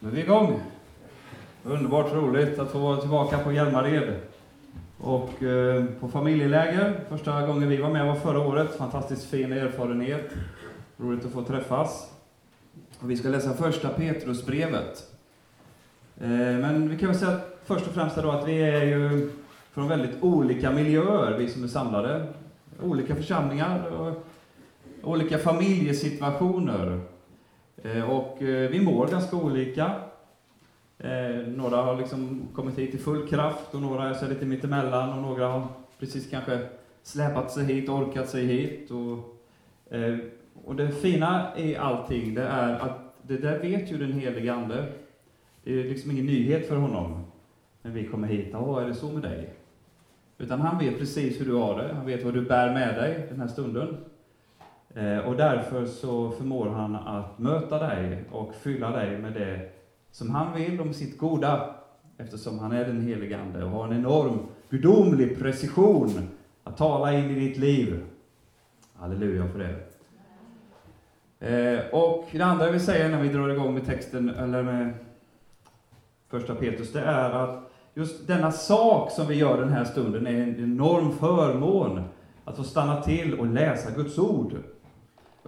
Nu är vi igång. Underbart roligt att få vara tillbaka på Hjälmared. Och eh, på familjeläger. Första gången vi var med var förra året. Fantastiskt fin erfarenhet. Roligt att få träffas. Och vi ska läsa första Petrusbrevet. Eh, men vi kan väl säga först och främst då att vi är ju från väldigt olika miljöer, vi som är samlade. Olika församlingar och olika familjesituationer. Eh, och eh, vi mår ganska olika. Eh, några har liksom kommit hit i full kraft och några är så lite mittemellan och några har precis kanske släpat sig hit, orkat sig hit. Och, och det fina i allting, det är att det där vet ju den helige Ande. Det är liksom ingen nyhet för honom när vi kommer hit. Ja, är det så med dig? Utan han vet precis hur du har det, han vet vad du bär med dig den här stunden. Eh, och därför så förmår han att möta dig och fylla dig med det som han vill om sitt goda, eftersom han är den helige Ande och har en enorm gudomlig precision att tala in i ditt liv. Halleluja för det. Eh, och det andra jag vill säga när vi drar igång med texten, eller med första Petrus, det är att just denna sak som vi gör den här stunden är en enorm förmån. Att få stanna till och läsa Guds ord.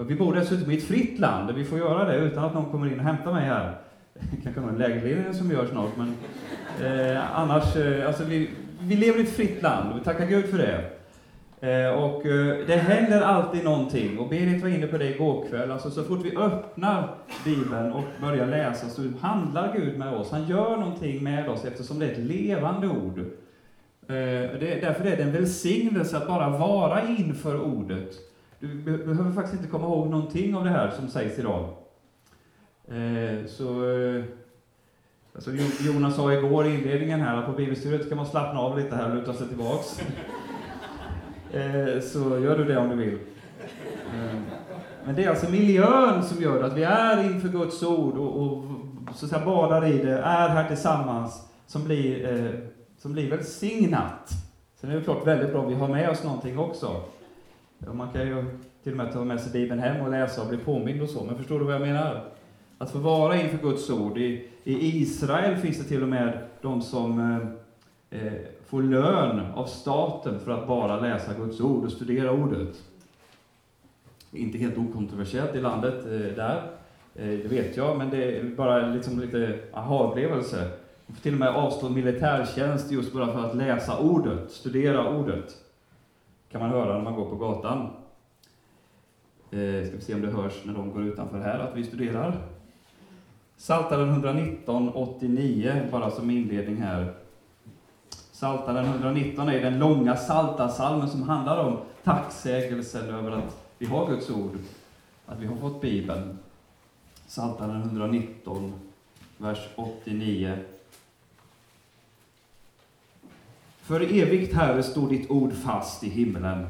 Vi bor dessutom i ett fritt land, där vi får göra det utan att någon kommer in och hämtar mig här. Kanske någon lägerledare som gör snart, men eh, annars, eh, alltså vi, vi lever i ett fritt land och vi tackar Gud för det. Eh, och eh, det händer alltid någonting, och Berit var inne på det igår kväll, alltså så fort vi öppnar Bibeln och börjar läsa så handlar Gud med oss. Han gör någonting med oss eftersom det är ett levande ord. Eh, det, därför är det en välsignelse att bara vara inför ordet du behöver faktiskt inte komma ihåg någonting av det här som sägs idag. Eh, så, eh, alltså Jonas sa igår i inledningen här att på bibelstudiet kan man slappna av lite här och luta sig tillbaks. Eh, så gör du det om du vill. Men det är alltså miljön som gör att vi är inför Guds ord och, och så att säga badar i det, är här tillsammans, som blir, som blir välsignat. Sen är det klart väldigt bra att vi har med oss någonting också. Man kan ju till och med ta med sig Bibeln hem och läsa och bli påmind och så, men förstår du vad jag menar? Att få vara inför Guds ord. I, i Israel finns det till och med de som eh, eh, får lön av staten för att bara läsa Guds ord och studera ordet. Inte helt okontroversiellt i landet eh, där, eh, det vet jag, men det är bara liksom lite aha-upplevelse. Man får till och med avstå militärtjänst just bara för att läsa ordet, studera ordet kan man höra när man går på gatan. Eh, ska vi se om det hörs när de går utanför här, att vi studerar. Saltaren 119, 89, bara som inledning här. Saltaren 119 är den långa saltasalmen som handlar om tacksägelsen över att vi har Guds ord, att vi har fått Bibeln. Saltaren 119, vers 89. För evigt, Herre, står ditt ord fast i himlen.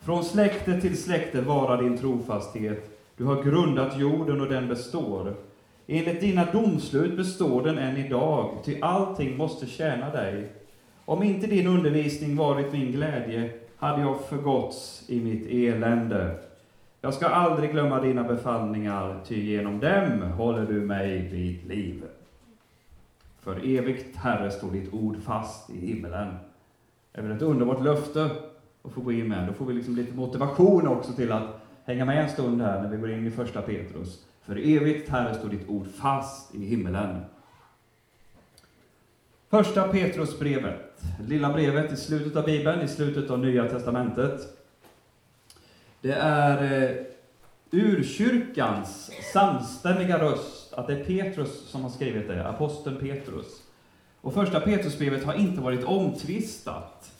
Från släkte till släkte varar din trofasthet. Du har grundat jorden och den består. Enligt dina domslut består den än idag, ty allting måste tjäna dig. Om inte din undervisning varit min glädje, hade jag förgåtts i mitt elände. Jag ska aldrig glömma dina befallningar, ty genom dem håller du mig vid liv. För evigt, Herre, står ditt ord fast i himmelen är väl ett underbart löfte att få gå in med. Då får vi liksom lite motivation också till att hänga med en stund här när vi går in i första Petrus. För evigt, Herre, står ditt ord fast i himmelen. Första Petrusbrevet, lilla brevet i slutet av Bibeln, i slutet av Nya Testamentet. Det är eh, urkyrkans samstämmiga röst att det är Petrus som har skrivit det, aposteln Petrus. Och första Petrusbrevet har inte varit omtvistat.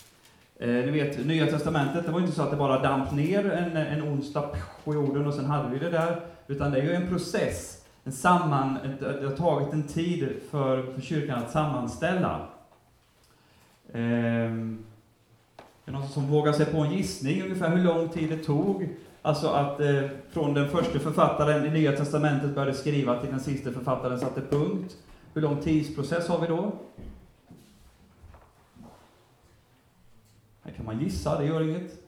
Eh, ni vet, Nya Testamentet, det var inte så att det bara damp ner en, en onsdag på jorden och sen hade vi det där, utan det är ju en process. En samman, det har tagit en tid för, för kyrkan att sammanställa. Eh, är någon som vågar sig på en gissning ungefär hur lång tid det tog? Alltså att eh, från den första författaren i Nya Testamentet började skriva till den sista författaren satte punkt. Hur lång tidsprocess har vi då? Här kan man gissa, det gör inget.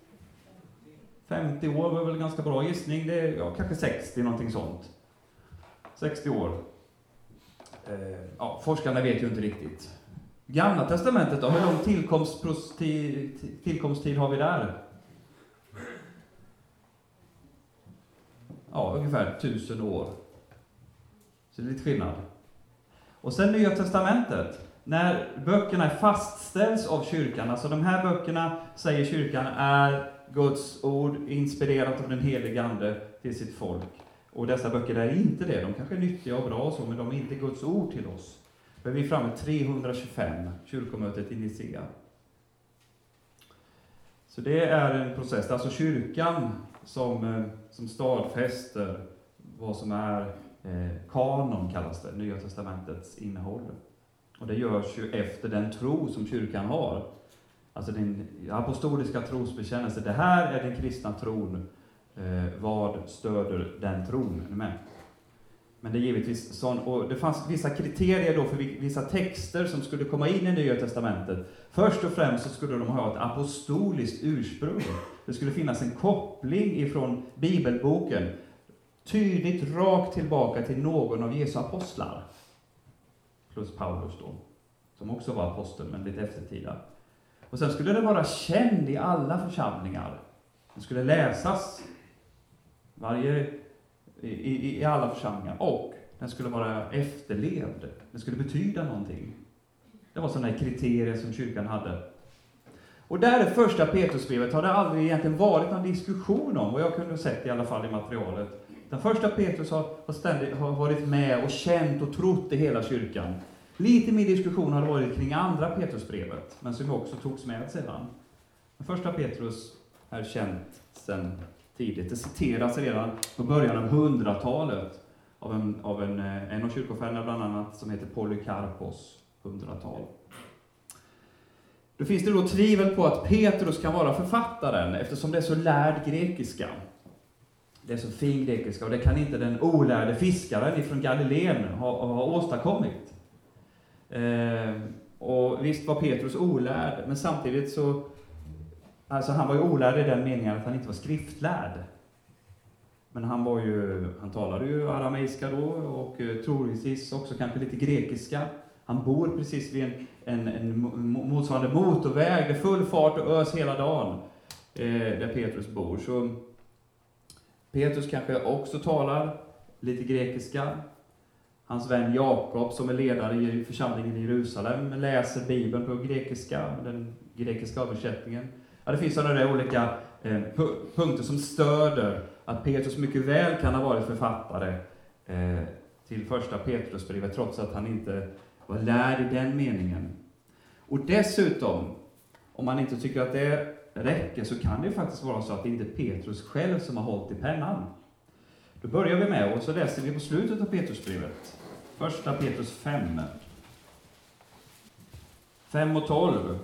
50 år var väl en ganska bra gissning. Det är ja, kanske 60, någonting sånt. 60 år. eh, ja, forskarna vet ju inte riktigt. Gamla testamentet då, hur lång tillkomsttid, tillkomsttid har vi där? Ja, ungefär tusen år. Så det är lite skillnad. Och sen Nya Testamentet, när böckerna fastställs av kyrkan, alltså de här böckerna, säger kyrkan, är Guds ord, inspirerat av den helige Ande till sitt folk. Och dessa böcker är inte det. De kanske är nyttiga och bra och så, men de är inte Guds ord till oss. Då är framme 325, kyrkomötet i Nicea. Så det är en process, det är alltså kyrkan som, eh, som stadfäster vad som är Eh, kanon, kallas det, Nya Testamentets innehåll. Och det görs ju efter den tro som kyrkan har. Alltså den apostoliska trosbekännelse, det här är den kristna tron. Eh, vad stöder den tron? Är med? Men det är givetvis sån, och det fanns vissa kriterier då för vissa texter som skulle komma in i Nya Testamentet. Först och främst så skulle de ha ett apostoliskt ursprung. Det skulle finnas en koppling ifrån bibelboken, tydligt rakt tillbaka till någon av Jesu apostlar. Plus Paulus då, som också var apostel, men lite eftertida. Och sen skulle den vara känd i alla församlingar. Den skulle läsas varje, i, i alla församlingar. Och den skulle vara efterlevd. Den skulle betyda någonting. Det var sådana kriterier som kyrkan hade. Och där i första Petrusbrevet har det aldrig egentligen varit någon diskussion om, vad jag kunde sett i alla fall i materialet. Den första Petrus har, har, ständigt, har varit med och känt och trott i hela kyrkan. Lite mer diskussion har det varit kring andra Petrusbrevet, men som också togs med sedan. Den första Petrus är känt sedan tidigt. Det citeras redan på början av hundratalet av en, av en, eh, en av kyrkofäderna bland annat, som heter Polycarpos, hundratal. Då finns det då tvivel på att Petrus kan vara författaren, eftersom det är så lärd grekiska. Det är så fin grekiska, och det kan inte den olärde fiskaren ifrån Galileen ha, ha åstadkommit. Eh, och visst var Petrus olärd, men samtidigt så Alltså han var ju olärd i den meningen att han inte var skriftlärd. Men han var ju, han talade ju arameiska då och eh, troligtvis också kanske lite grekiska. Han bor precis vid en, en, en motsvarande motorväg, det är full fart och ös hela dagen, eh, där Petrus bor. Så Petrus kanske också talar lite grekiska. Hans vän Jakob, som är ledare i församlingen i Jerusalem, läser Bibeln på grekiska, den grekiska översättningen. Ja, det finns sådana där olika eh, punkter som stöder att Petrus mycket väl kan ha varit författare eh, till första Petrusbrevet, trots att han inte var lärd i den meningen. Och dessutom, om man inte tycker att det räcker, så kan det ju faktiskt vara så att det inte är Petrus själv som har hållit i pennan. Då börjar vi med, och så läser vi på slutet av Petrusbrevet, första Petrus 5. 5 och 12.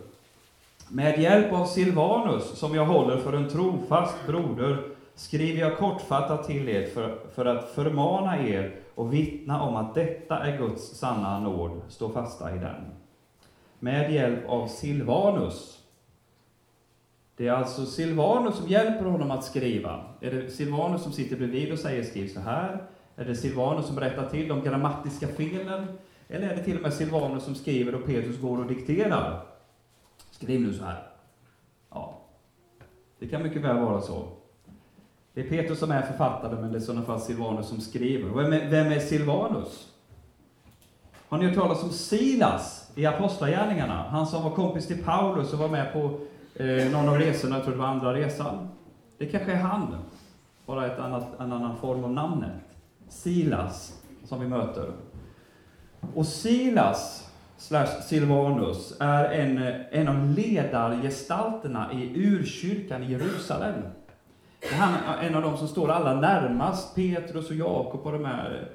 Med hjälp av Silvanus, som jag håller för en trofast broder, skriver jag kortfattat till er för, för att förmana er och vittna om att detta är Guds sanna nåd. Stå fasta i den. Med hjälp av Silvanus. Det är alltså Silvanus som hjälper honom att skriva. Är det Silvanus som sitter bredvid och säger skriv så här? Är det Silvanus som rättar till de grammatiska felen? Eller är det till och med Silvanus som skriver och Petrus går och dikterar? Skriv nu så här. Ja, det kan mycket väl vara så. Det är Petrus som är författare, men det är i sådana fall Silvanus som skriver. Och vem är, vem är Silvanus? Har ni hört talas om Silas i Apostlagärningarna? Han som var kompis till Paulus och var med på eh, någon av resorna, jag tror det var andra resan. Det kanske är han, bara ett annat, en annan form av namnet. Silas, som vi möter. Och Silas slash Silvanus är en, en av ledargestalterna i urkyrkan i Jerusalem. Han är en av de som står allra närmast Petrus och Jakob och de här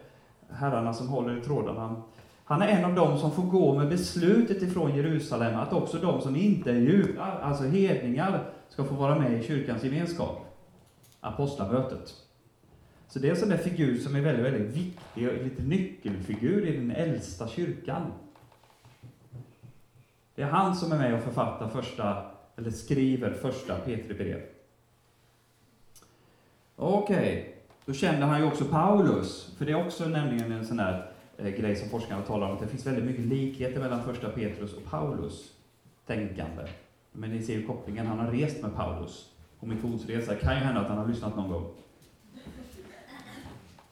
herrarna som håller i trådarna. Han är en av dem som får gå med beslutet ifrån Jerusalem att också de som inte är judar, alltså hedningar, ska få vara med i kyrkans gemenskap. Apostlamötet. Så det är en sån där figur som är väldigt, väldigt viktig och lite nyckelfigur i den äldsta kyrkan. Det är han som är med och författar första, eller skriver första Petri brev. Okej, okay. då kände han ju också Paulus, för det är också nämligen en sån där Eh, grej som forskarna talar om, att det finns väldigt mycket likheter mellan första Petrus och Paulus tänkande. Men ni ser ju kopplingen, han har rest med Paulus på missionsresa. Det kan ju hända att han har lyssnat någon gång.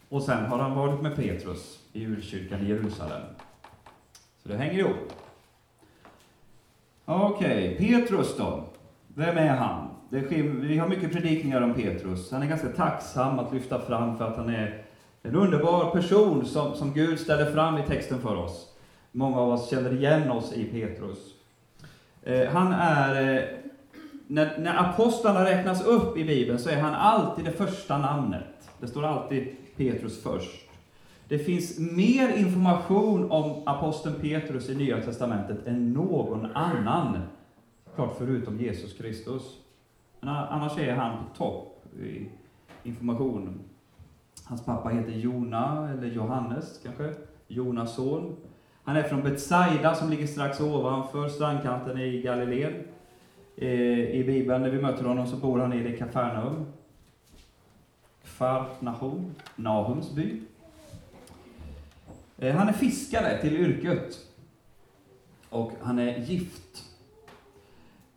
Och sen har han varit med Petrus i urkyrkan i Jerusalem. Så det hänger ihop. Okej, okay, Petrus då. Vem är han? Sker, vi har mycket predikningar om Petrus. Han är ganska tacksam att lyfta fram för att han är en underbar person som, som Gud ställer fram i texten för oss. Många av oss känner igen oss i Petrus. Eh, han är, eh, när, när apostlarna räknas upp i Bibeln så är han alltid det första namnet. Det står alltid Petrus först. Det finns mer information om aposteln Petrus i Nya Testamentet än någon annan, klart förutom Jesus Kristus. Men annars är han på topp i information. Hans pappa heter Jona, eller Johannes kanske, Jonas son. Han är från Betsaida som ligger strax ovanför strandkanten i Galileen. Eh, I Bibeln, när vi möter honom, så bor han i Kafarnaum. Kfarnahum, Nahums by. Eh, han är fiskare till yrket. Och han är gift.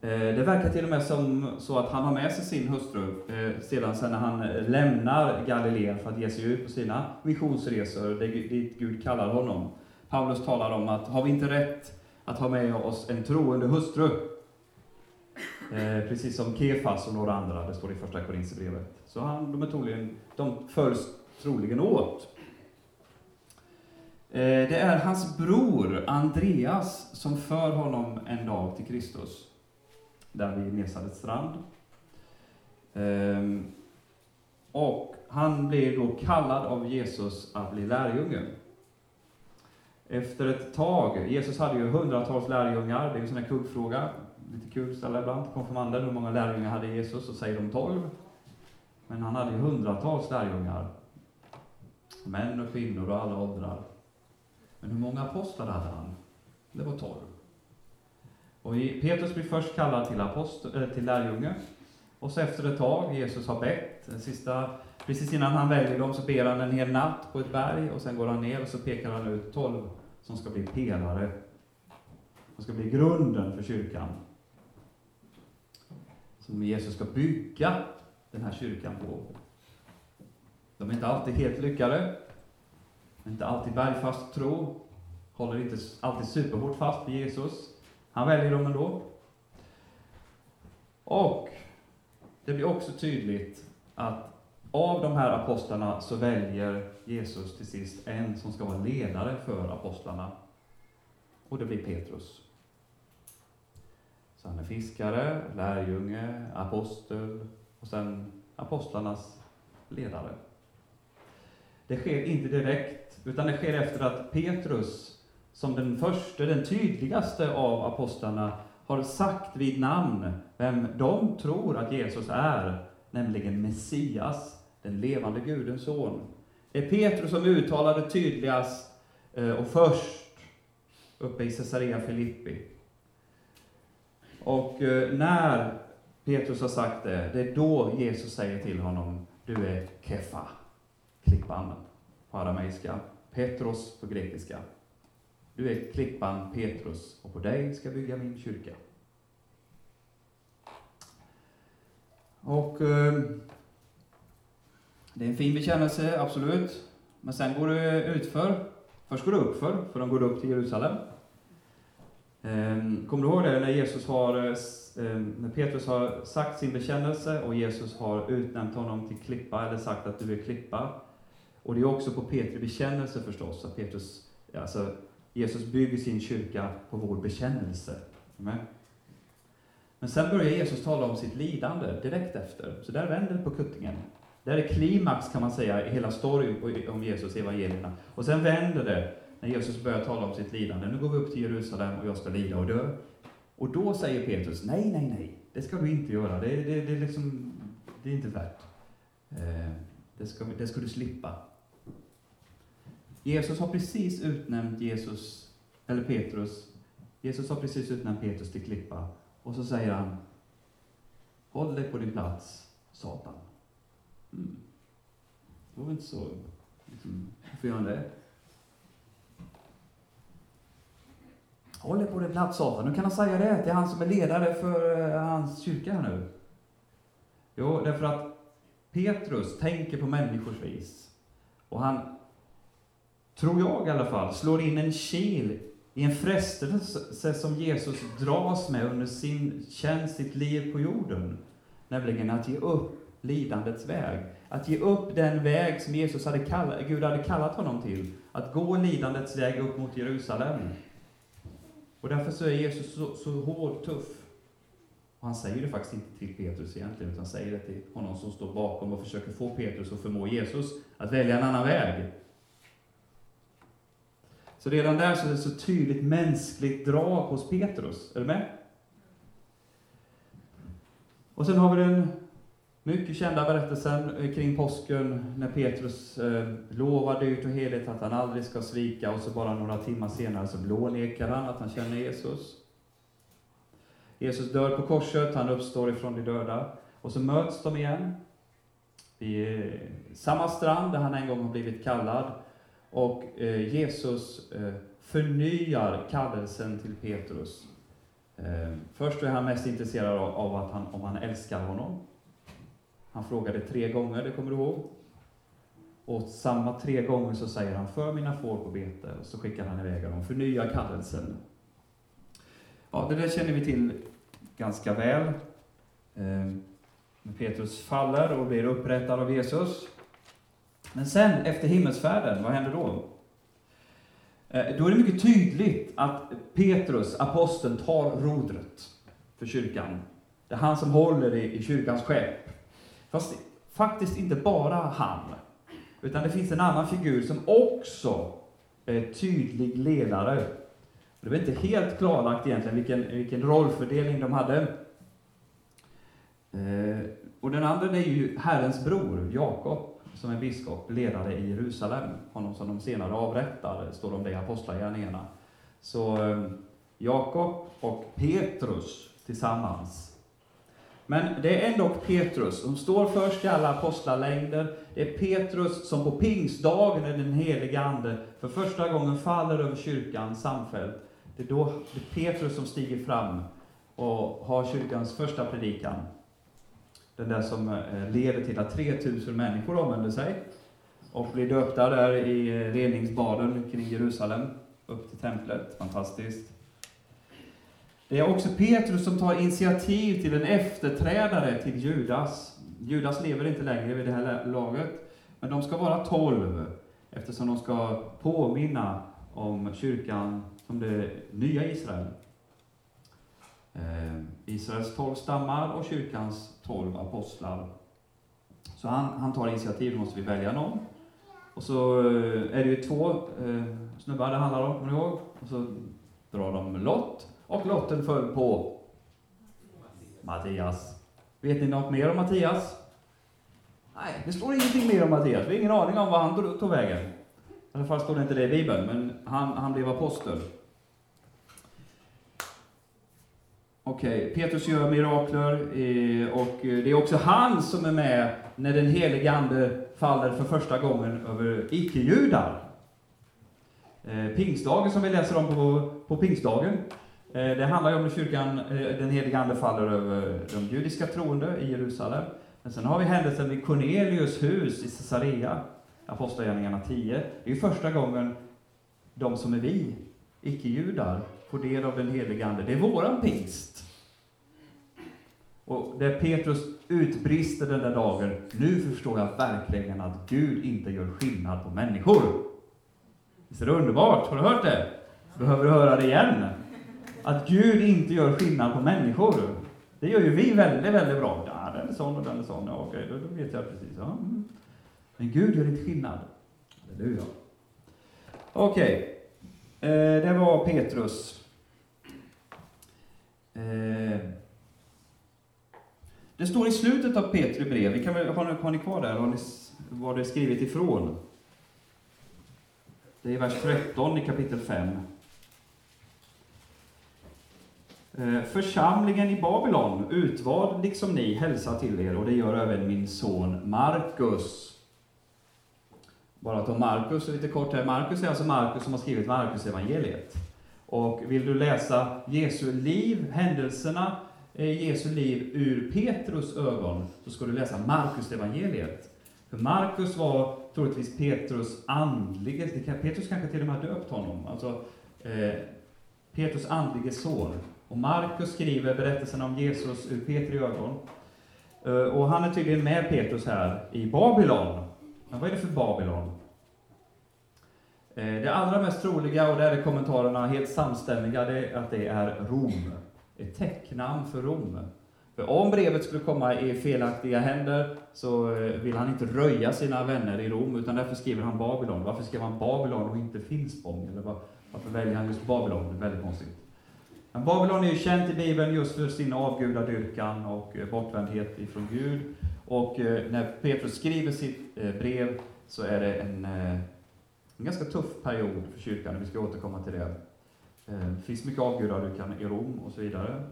Eh, det verkar till och med som så att han har med sig sin hustru eh, sedan sen när han lämnar Galileen för att ge sig ut på sina missionsresor dit Gud kallar honom. Paulus talar om att har vi inte rätt att ha med oss en troende hustru? Eh, precis som Kefas och några andra, det står i första Korinthierbrevet. Så han, de, är troligen, de följs troligen åt. Det är hans bror Andreas som för honom en dag till Kristus, där vid Nesadets strand. Ehm, och han blir då kallad av Jesus att bli lärjunge. Efter ett tag, Jesus hade ju hundratals lärjungar, det är en sån här kuggfråga, lite kul att ställa ibland till konfirmander, hur många lärjungar hade Jesus? Och säger de tolv. Men han hade ju hundratals lärjungar. Män och kvinnor och alla åldrar. Men hur många apostlar hade han? Det var tolv. Och Petrus blir först kallad till, apostel, eh, till lärjunge. Och så efter ett tag, Jesus har bett, den sista, precis innan han väljer dem så ber han en hel natt på ett berg och sen går han ner och så pekar han ut tolv som ska bli pelare. Som ska bli grunden för kyrkan. Som Jesus ska bygga den här kyrkan på. De är inte alltid helt lyckade, inte alltid bergfast tro, håller inte alltid superhårt fast vid Jesus. Han väljer dem ändå. Och det blir också tydligt att av de här apostlarna så väljer Jesus till sist en som ska vara ledare för apostlarna. Och det blir Petrus. Så han är fiskare, lärjunge, apostel och sen apostlarnas ledare. Det sker inte direkt, utan det sker efter att Petrus, som den första, den tydligaste av apostlarna, har sagt vid namn vem de tror att Jesus är, nämligen Messias, den levande Gudens son. Det är Petrus som uttalar det tydligast eh, och först uppe i Caesarea Filippi. Och eh, när Petrus har sagt det, det är då Jesus säger till honom, du är Kefa, klippan på arameiska, Petros på grekiska. Du är klippan Petrus, och på dig ska bygga min kyrka. Och eh, det är en fin bekännelse, absolut. Men sen går det utför. Först går det uppför, för de går upp till Jerusalem. Eh, kommer du ihåg det när Jesus har, eh, ehm, när Petrus har sagt sin bekännelse och Jesus har utnämnt honom till klippa, eller sagt att du är klippa. Och det är också på Petri bekännelse förstås, att Petrus, alltså Jesus bygger sin kyrka på vår bekännelse. Amen. Men sen börjar Jesus tala om sitt lidande direkt efter, så där vänder det på kuttingen. Där är klimax kan man säga i hela storyn om Jesus i evangelierna. Och sen vänder det när Jesus börjar tala om sitt lidande. Nu går vi upp till Jerusalem och jag ska lida och dö. Och då säger Petrus, nej, nej, nej, det ska du inte göra. Det, det, det, liksom, det är inte värt. Eh, det, ska, det ska du slippa. Jesus har precis utnämnt Jesus, eller Petrus, Jesus har precis utnämnt Petrus till klippa. Och så säger han, håll dig på din plats, Satan. Mm. Det var inte så, liksom, varför gör han det? Håll dig på din plats Satan. Nu kan han säga det till han som är ledare för eh, hans kyrka här nu. Jo, därför att Petrus tänker på människors vis. Och han, tror jag i alla fall, slår in en kil i en frestelse som Jesus dras med under sin tjänst, sitt liv på jorden. Nämligen att ge upp lidandets väg. Att ge upp den väg som Jesus hade kallat, Gud hade kallat honom till. Att gå lidandets väg upp mot Jerusalem. Och därför så är Jesus så, så hård, tuff. Och han säger det faktiskt inte till Petrus egentligen, utan säger det till honom som står bakom och försöker få Petrus att förmå Jesus att välja en annan väg. Så redan där så är det så tydligt mänskligt drag hos Petrus. Är du med? Och sen har vi den mycket kända berättelsen eh, kring påsken när Petrus eh, lovar dyrt och heligt att han aldrig ska svika och så bara några timmar senare så blånekar han att han känner Jesus. Jesus dör på korset, han uppstår ifrån de döda och så möts de igen vid eh, samma strand där han en gång har blivit kallad och eh, Jesus eh, förnyar kallelsen till Petrus. Eh, först är han mest intresserad av, av att han, om han älskar honom. Han frågade tre gånger, det kommer du ihåg? Och samma tre gånger så säger han, för mina får på bete, och så skickar han iväg dem, förnya kallelsen. Ja, det där känner vi till ganska väl. Eh, Petrus faller och blir upprättad av Jesus. Men sen, efter himmelsfärden, vad händer då? Eh, då är det mycket tydligt att Petrus, aposteln, tar rodret för kyrkan. Det är han som håller i kyrkans skepp. Fast faktiskt inte bara han, utan det finns en annan figur som också är tydlig ledare. Det var inte helt klarlagt egentligen vilken, vilken rollfördelning de hade. Eh, och den andra är ju Herrens bror, Jakob, som är biskop, ledare i Jerusalem. Honom som de senare avrättar, står om det i Apostlagärningarna. Så ehm, Jakob och Petrus tillsammans men det är ändå Petrus som står först i alla apostlalängder. Det är Petrus som på pingstdagen, när den helige Ande för första gången faller över kyrkan samfällt. Det är då det är Petrus som stiger fram och har kyrkans första predikan. Den där som eh, leder till att 3000 människor omvänder sig och blir döpta där i eh, reningsbaden kring Jerusalem, upp till templet. Fantastiskt. Det är också Petrus som tar initiativ till en efterträdare till Judas. Judas lever inte längre vid det här laget, men de ska vara tolv, eftersom de ska påminna om kyrkan som det nya Israel. Eh, Israels tolv stammar och kyrkans tolv apostlar. Så han, han tar initiativ, då måste vi välja någon. Och så eh, är det ju två eh, snubbar det handlar om, kommer ni ihåg? Och så drar de lott. Och lotten föll på Mattias. Vet ni något mer om Mattias? Nej, det står ingenting mer om Mattias. Vi har ingen aning om vad han tog vägen. I alla fall står det inte det i Bibeln, men han, han blev apostel. Okej, okay, Petrus gör mirakler eh, och eh, det är också han som är med när den helige Ande faller för första gången över icke-judar. Eh, pingstdagen som vi läser om på, på pingstdagen, det handlar ju om när kyrkan, den helige Ande faller över de judiska troende i Jerusalem. Men sen har vi händelsen vid Cornelius hus i Caesarea, Apostlagärningarna 10. Det är ju första gången de som är vi, icke-judar, få del av den heliga Ande. Det är våran pingst. Och där Petrus utbrister den där dagen, nu förstår jag verkligen att Gud inte gör skillnad på människor. Visst är det underbart? Har du hört det? Behöver du höra det igen? Att Gud inte gör skillnad på människor. Det gör ju vi väldigt, väldigt bra. Ja, den är sån och den är sån. Ja, okej, då, vet jag precis. Ja. Mm. Men Gud gör inte skillnad. Halleluja. Okej, eh, det var Petrus. Eh, det står i slutet av Petri brev, vi kan väl, har, ni, har ni kvar där, har ni, var det är skrivet ifrån? Det är vers 13 i kapitel 5. Eh, församlingen i Babylon, utvald liksom ni, hälsar till er och det gör även min son Markus. Bara att ta Markus lite kort här. Markus är alltså Markus som har skrivit Markus evangeliet. Och vill du läsa Jesu liv, händelserna i Jesu liv ur Petrus ögon, så ska du läsa Markus evangeliet. För Markus var troligtvis Petrus andlige, Petrus kanske till och med döpt honom, alltså eh, Petrus andlige son. Och Markus skriver berättelsen om Jesus ur Petri ögon. Eh, och han är tydligen med Petrus här i Babylon. Men vad är det för Babylon? Eh, det allra mest troliga, och där är kommentarerna helt samstämmiga, det är att det är Rom. Ett täcknamn för Rom. För om brevet skulle komma i felaktiga händer så eh, vill han inte röja sina vänner i Rom, utan därför skriver han Babylon. Varför skriver han Babylon och inte Finspång? Eller varför väljer han just Babylon? Det är väldigt konstigt. Men Babylon är ju känt i Bibeln just för sin avgudadyrkan och eh, bortvändhet ifrån Gud. Och när Petrus skriver sitt brev så är det en, en ganska tuff period för kyrkan, vi ska återkomma till det. Eh, det finns mycket avgudadyrkan i Rom och så vidare.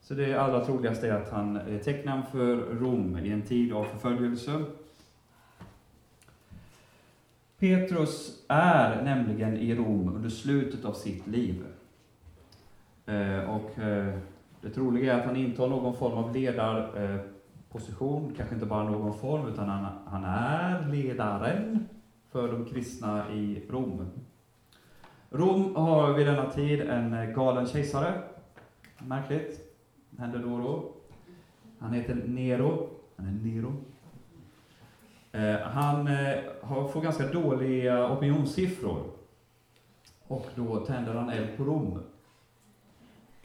Så det allra troligaste är att han är tecknaren för Rom i en tid av förföljelse. Petrus är nämligen i Rom under slutet av sitt liv. Eh, och eh, det troliga är att han intar någon form av ledarposition, kanske inte bara någon form, utan han, han är ledaren för de kristna i Rom. Rom har vid denna tid en galen kejsare, märkligt händer då och då. Han heter Nero. Han är Nero. Eh, han eh, får ganska dåliga opinionssiffror. Och då tänder han eld på Rom.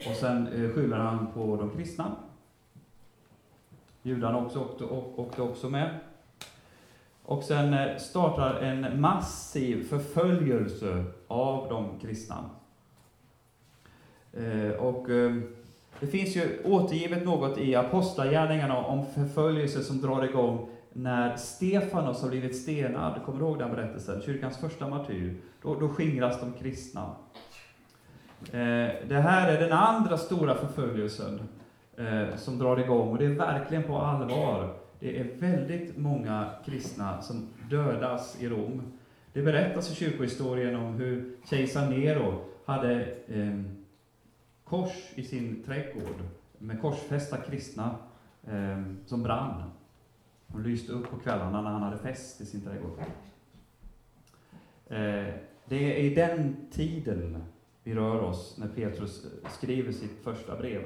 Och sen eh, skyller han på de kristna. Judarna också, åkte, åkte också med. Och sen eh, startar en massiv förföljelse av de kristna. Eh, och eh, det finns ju återgivet något i Apostlagärningarna om förföljelse som drar igång när Stefanos har blivit stenad. Kommer du ihåg den berättelsen? Kyrkans första martyr. Då, då skingras de kristna. Eh, det här är den andra stora förföljelsen eh, som drar igång och det är verkligen på allvar. Det är väldigt många kristna som dödas i Rom. Det berättas i kyrkohistorien om hur kejsar Nero hade eh, kors i sin trädgård med korsfästa kristna eh, som brann. De lyste upp på kvällarna när han hade fest i sin trädgård. Eh, det är i den tiden vi rör oss när Petrus eh, skriver sitt första brev.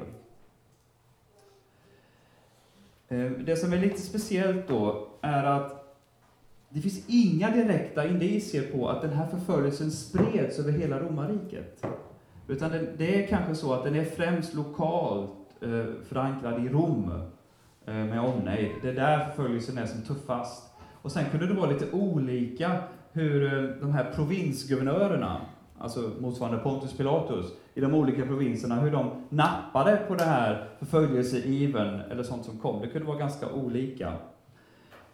Eh, det som är lite speciellt då är att det finns inga direkta indicier på att den här förföljelsen spreds över hela romarriket. Utan det, är kanske så att den är främst lokalt eh, förankrad i Rom eh, med omnejd. Det är där förföljelsen är som tuffast. Och sen kunde det vara lite olika hur de här provinsguvernörerna, alltså motsvarande Pontus Pilatus, i de olika provinserna, hur de nappade på det här förföljelseiven eller sånt som kom. Det kunde vara ganska olika.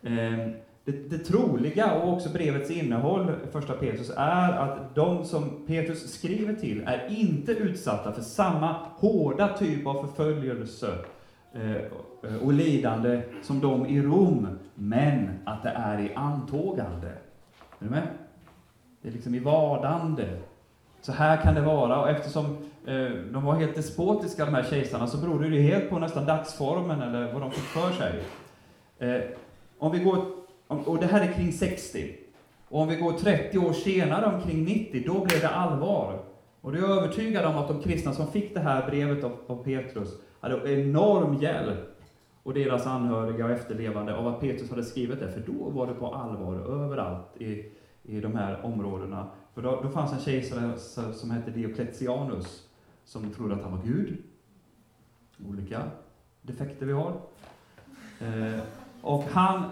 Ehm, det, det troliga, och också brevets innehåll, första Petrus, är att de som Petrus skriver till är inte utsatta för samma hårda typ av förföljelse eh, och lidande som de i Rom, men att det är i antågande. Är du med? Det är liksom i vardande. Så här kan det vara, och eftersom eh, de var helt despotiska, de här kejsarna, så berodde det ju helt på nästan dagsformen, eller vad de fick för sig. Eh, om vi går och det här är kring 60. Och om vi går 30 år senare, omkring 90, då blev det allvar. Och då är jag övertygad om att de kristna som fick det här brevet av, Petrus hade enorm hjälp, och deras anhöriga och efterlevande, av att Petrus hade skrivit det, för då var det på allvar överallt i, i de här områdena. För då, då fanns en kejsare som hette Diocletianus, som trodde att han var Gud. Olika defekter vi har. Eh, och han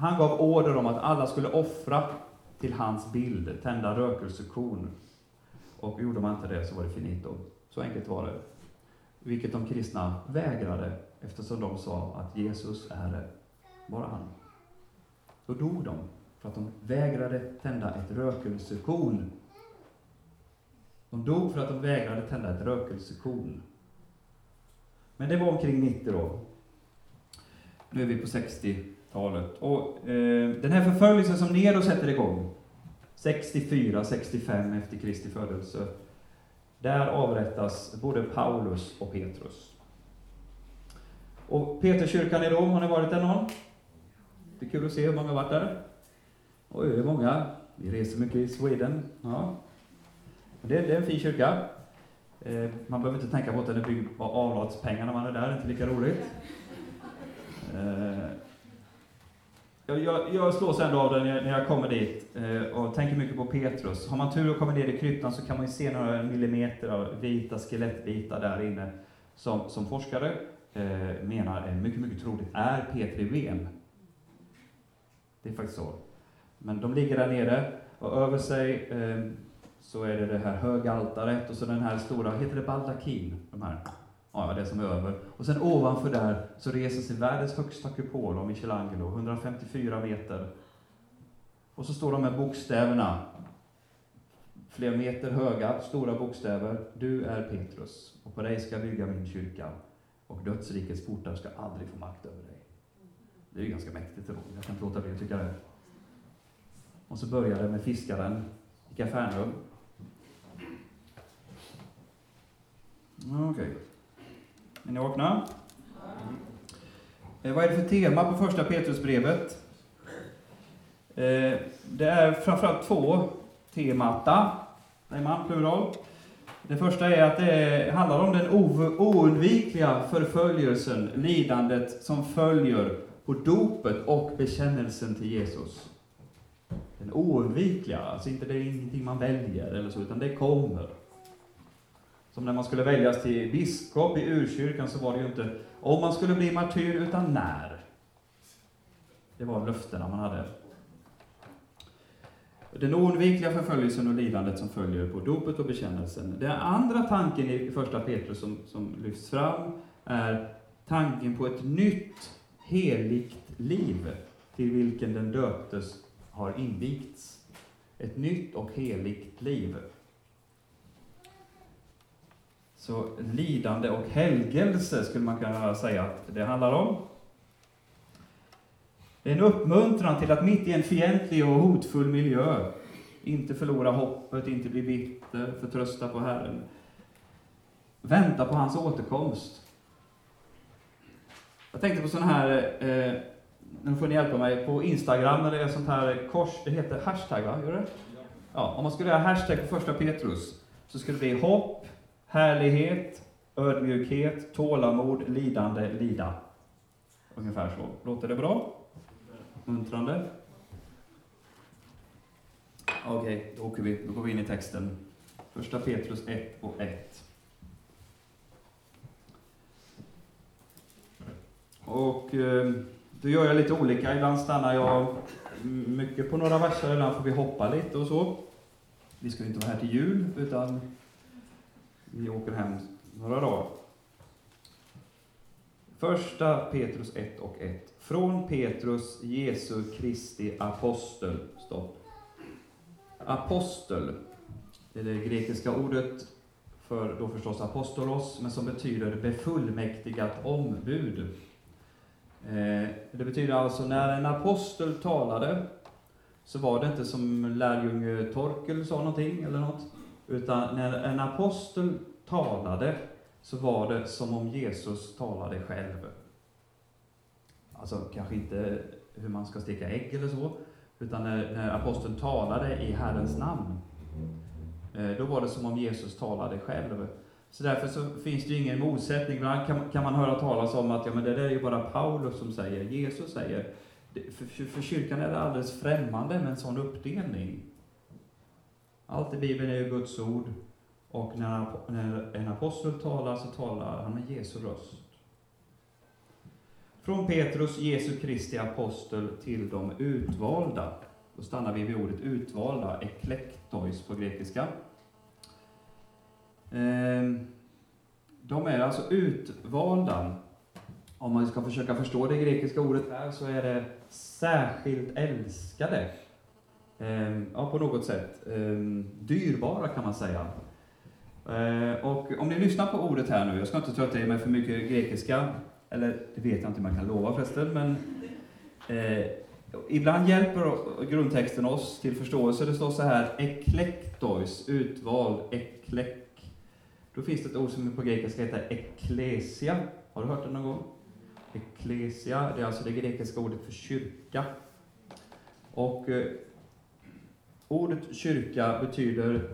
han gav order om att alla skulle offra till hans bild, tända rökelsekorn. Och gjorde man inte det så var det finito. Så enkelt var det. Vilket de kristna vägrade, eftersom de sa att Jesus är det, bara han. Då dog de, för att de vägrade tända ett rökelsekorn. De dog för att de vägrade tända ett rökelsekorn. Men det var omkring 90 då. Nu är vi på 60 talet. Och eh, den här förföljelsen som Nero sätter igång, 64-65 efter Kristi födelse. Där avrättas både Paulus och Petrus. Och Peterskyrkan i Rom, har ni varit där någon? Det är kul att se hur många har varit där. Oj, det är många. Vi reser mycket i Sweden. Ja. Det, det är en fin kyrka. Eh, man behöver inte tänka på att den är byggd på avlatspengar när man är där, det är inte lika roligt. Eh, jag, jag, slås ändå av det när jag, när jag kommer dit eh, och tänker mycket på Petrus. Har man tur och kommer ner i kryptan så kan man ju se några millimeter av vita skelettbitar där inne som, som forskare eh, menar är mycket, mycket troligt är Petri ben. Det är faktiskt så. Men de ligger där nere och över sig eh, så är det det här högaltaret och så den här stora, heter det baldakin? De här. Ja, det som är över. Och sen ovanför där så reser sig världens högsta kupol av Michelangelo, 154 meter. Och så står de här bokstäverna, flera meter höga, stora bokstäver. Du är Petrus, och på dig ska jag bygga min kyrka, och dödsrikets portar ska aldrig få makt över dig. Det är ju ganska mäktigt, jag kan inte låta bli att tycka det. Och så börjar det med fiskaren i Kafarnaum. Okej. Okay. Är ni vakna? Eh, vad är det för tema på första Petrusbrevet? Eh, det är framförallt två temata, säger man, plural. Det första är att det handlar om den oundvikliga förföljelsen, lidandet som följer på dopet och bekännelsen till Jesus. Oundvikliga, alltså inte det är ingenting man väljer eller så, utan det kommer. Som när man skulle väljas till biskop i urkyrkan så var det ju inte om man skulle bli martyr, utan när. Det var löftena man hade. Den oundvikliga förföljelsen och lidandet som följer på dopet och bekännelsen. Den andra tanken i första Petrus som, som lyfts fram är tanken på ett nytt heligt liv till vilken den döptes har invigts. Ett nytt och heligt liv. Så lidande och helgelse skulle man kunna säga att det handlar om. Det är en uppmuntran till att mitt i en fientlig och hotfull miljö inte förlora hoppet, inte bli bitter, förtrösta på Herren. Vänta på hans återkomst. Jag tänkte på sådana här, eh, nu får ni hjälpa mig, på Instagram när det är sånt här kors, det heter hashtag va? Gör det? Ja, om man skulle göra hashtag på första Petrus, så skulle det bli hopp, härlighet, ödmjukhet, tålamod, lidande, lida. Ungefär så. Låter det bra? Muntrande? Okej, okay, då åker vi. Då går vi in i texten. Första Petrus 1 och 1. Och eh, då gör jag lite olika. Ibland stannar jag mycket på några verser, ibland får vi hoppa lite och så. Vi ska ju inte vara här till jul, utan vi åker hem några dagar. Första Petrus 1 och 1. Från Petrus, Jesu Kristi apostel. Stopp. Apostel, det är det grekiska ordet för då förstås apostolos, men som betyder befullmäktigat ombud. Eh, det betyder alltså när en apostel talade, så var det inte som lärjunge Torkel sa någonting eller något, utan när en apostel talade så var det som om Jesus talade själv. Alltså kanske inte hur man ska steka ägg eller så, utan när, när aposteln talade i Herrens namn, eh, då var det som om Jesus talade själv. Så därför så finns det ju ingen motsättning. Ibland kan, kan man höra talas om att ja, men det där är ju bara Paulus som säger, Jesus säger. För, för, för kyrkan är det alldeles främmande med en sån uppdelning. Allt i Bibeln är ju Guds ord. Och när, när en apostel talar så talar han med Jesu röst. Från Petrus, Jesu Kristi apostel, till de utvalda. Då stannar vi vid ordet utvalda, eklektois på grekiska. Ehm, de är alltså utvalda. Om man ska försöka förstå det grekiska ordet här så är det särskilt älskade. Ehm, ja, på något sätt. Ehm, dyrbara kan man säga. Och om ni lyssnar på ordet här nu, jag ska inte trötta er med för mycket grekiska, eller det vet jag inte om man kan lova förresten, men eh, Ibland hjälper grundtexten oss till förståelse. Det står så här, eklektois, utvald, ”eklektois” Då finns det ett ord som på grekiska heter eklesia. Har du hört det någon gång? Eklesia, det är alltså det grekiska ordet för kyrka. Och eh, ordet kyrka betyder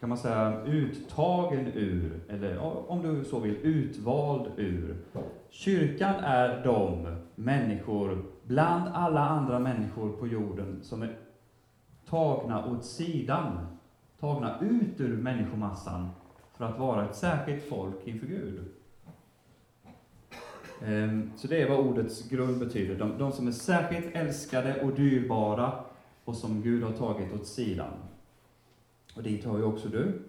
kan man säga, uttagen ur, eller om du så vill, utvald ur. Kyrkan är de människor, bland alla andra människor på jorden, som är tagna åt sidan, tagna ut ur människomassan för att vara ett särskilt folk inför Gud. Ehm, så det är vad ordets grund betyder. De, de som är särskilt älskade och dyrbara och som Gud har tagit åt sidan. Och dit hör ju också du.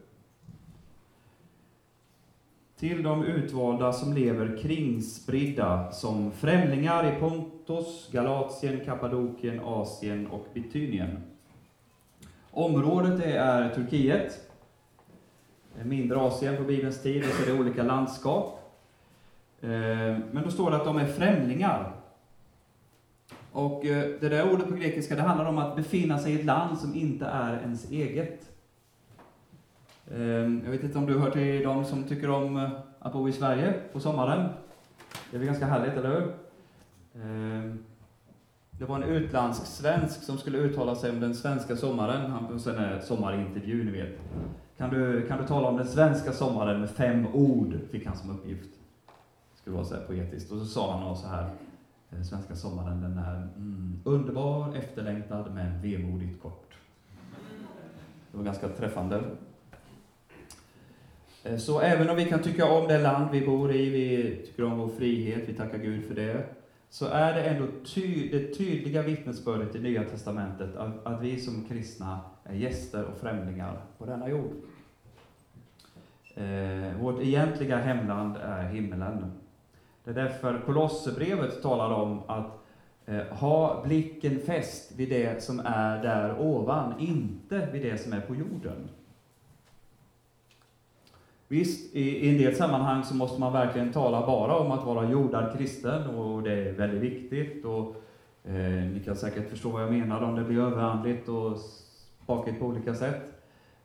Till de utvalda som lever kringspridda som främlingar i Pontos, Galatien, Kappadokien, Asien och Bitynien. Området det är Turkiet, mindre Asien på Bibelns tid, och så är det olika landskap. Eh, men då står det att de är främlingar. Och eh, det där ordet på grekiska, det handlar om att befinna sig i ett land som inte är ens eget. Eh, jag vet inte om du hör till de som tycker om att bo i Sverige på sommaren? Det är väl ganska härligt, eller hur? Det var en utländsk svensk som skulle uttala sig om den svenska sommaren. Han på en sommarintervju, ni vet. Kan du, kan du tala om den svenska sommaren med fem ord? Fick han som uppgift. Det skulle vara så här poetiskt. Och så sa han så här. Den svenska sommaren, den är mm, underbar, efterlängtad, men vemodigt kort. Det var ganska träffande. Eh, så även om vi kan tycka om det land vi bor i, vi tycker om vår frihet, vi tackar Gud för det, så är det ändå ty det tydliga vittnesbördet i Nya Testamentet att, att vi som kristna är gäster och främlingar på denna jord. Eh, vårt egentliga hemland är himmelen. Det är därför Kolosserbrevet talar om att eh, ha blicken fäst vid det som är där ovan, inte vid det som är på jorden. Visst, i, en del sammanhang så måste man verkligen tala bara om att vara jordad kristen och det är väldigt viktigt. Och, eh, ni kan säkert förstå vad jag menar om det blir överandligt och spakigt på olika sätt.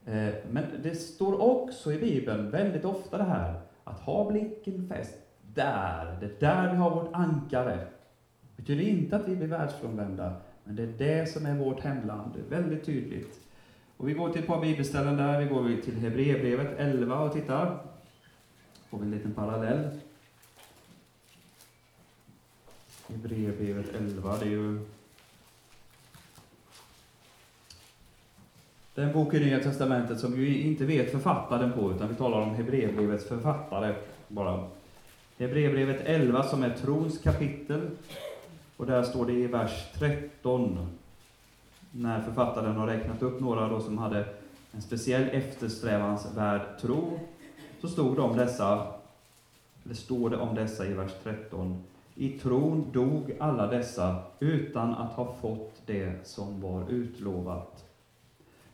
Eh, men det står också i Bibeln väldigt ofta det här att ha blicken fäst där, det är där vi har vårt ankare. Det betyder inte att vi blir världsfrånvända, men det är det som är vårt hemland. Det är väldigt tydligt. Och vi går till ett par bibelställen där. Vi går till Hebreerbrevet 11 och tittar. Får vi en liten parallell. Hebreerbrevet 11, det är ju den bok i Nya Testamentet som vi inte vet författaren på, utan vi talar om Hebreerbrevets författare bara. Hebreerbrevet 11 som är trons kapitel. Och där står det i vers 13 när författaren har räknat upp några då som hade en speciell eftersträvansvärd tro, så stod det om dessa, eller står det om dessa i vers 13. I tron dog alla dessa utan att ha fått det som var utlovat.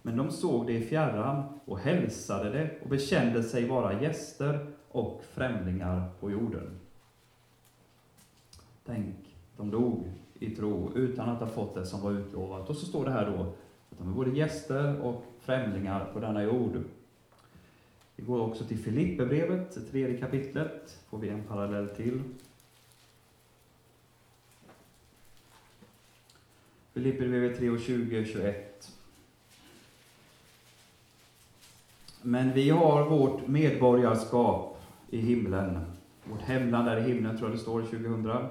Men de såg det i fjärran och hälsade det och bekände sig vara gäster och främlingar på jorden. Tänk, de dog i tro utan att ha fått det som var utlovat. Och så står det här då att de är både gäster och främlingar på denna jord. Vi går också till Filipperbrevet, tredje kapitlet, får vi en parallell till. Filipperbrevet 3 och 20, 21. Men vi har vårt medborgarskap i himlen. Vårt hemland är i himlen, tror jag det står, 2000.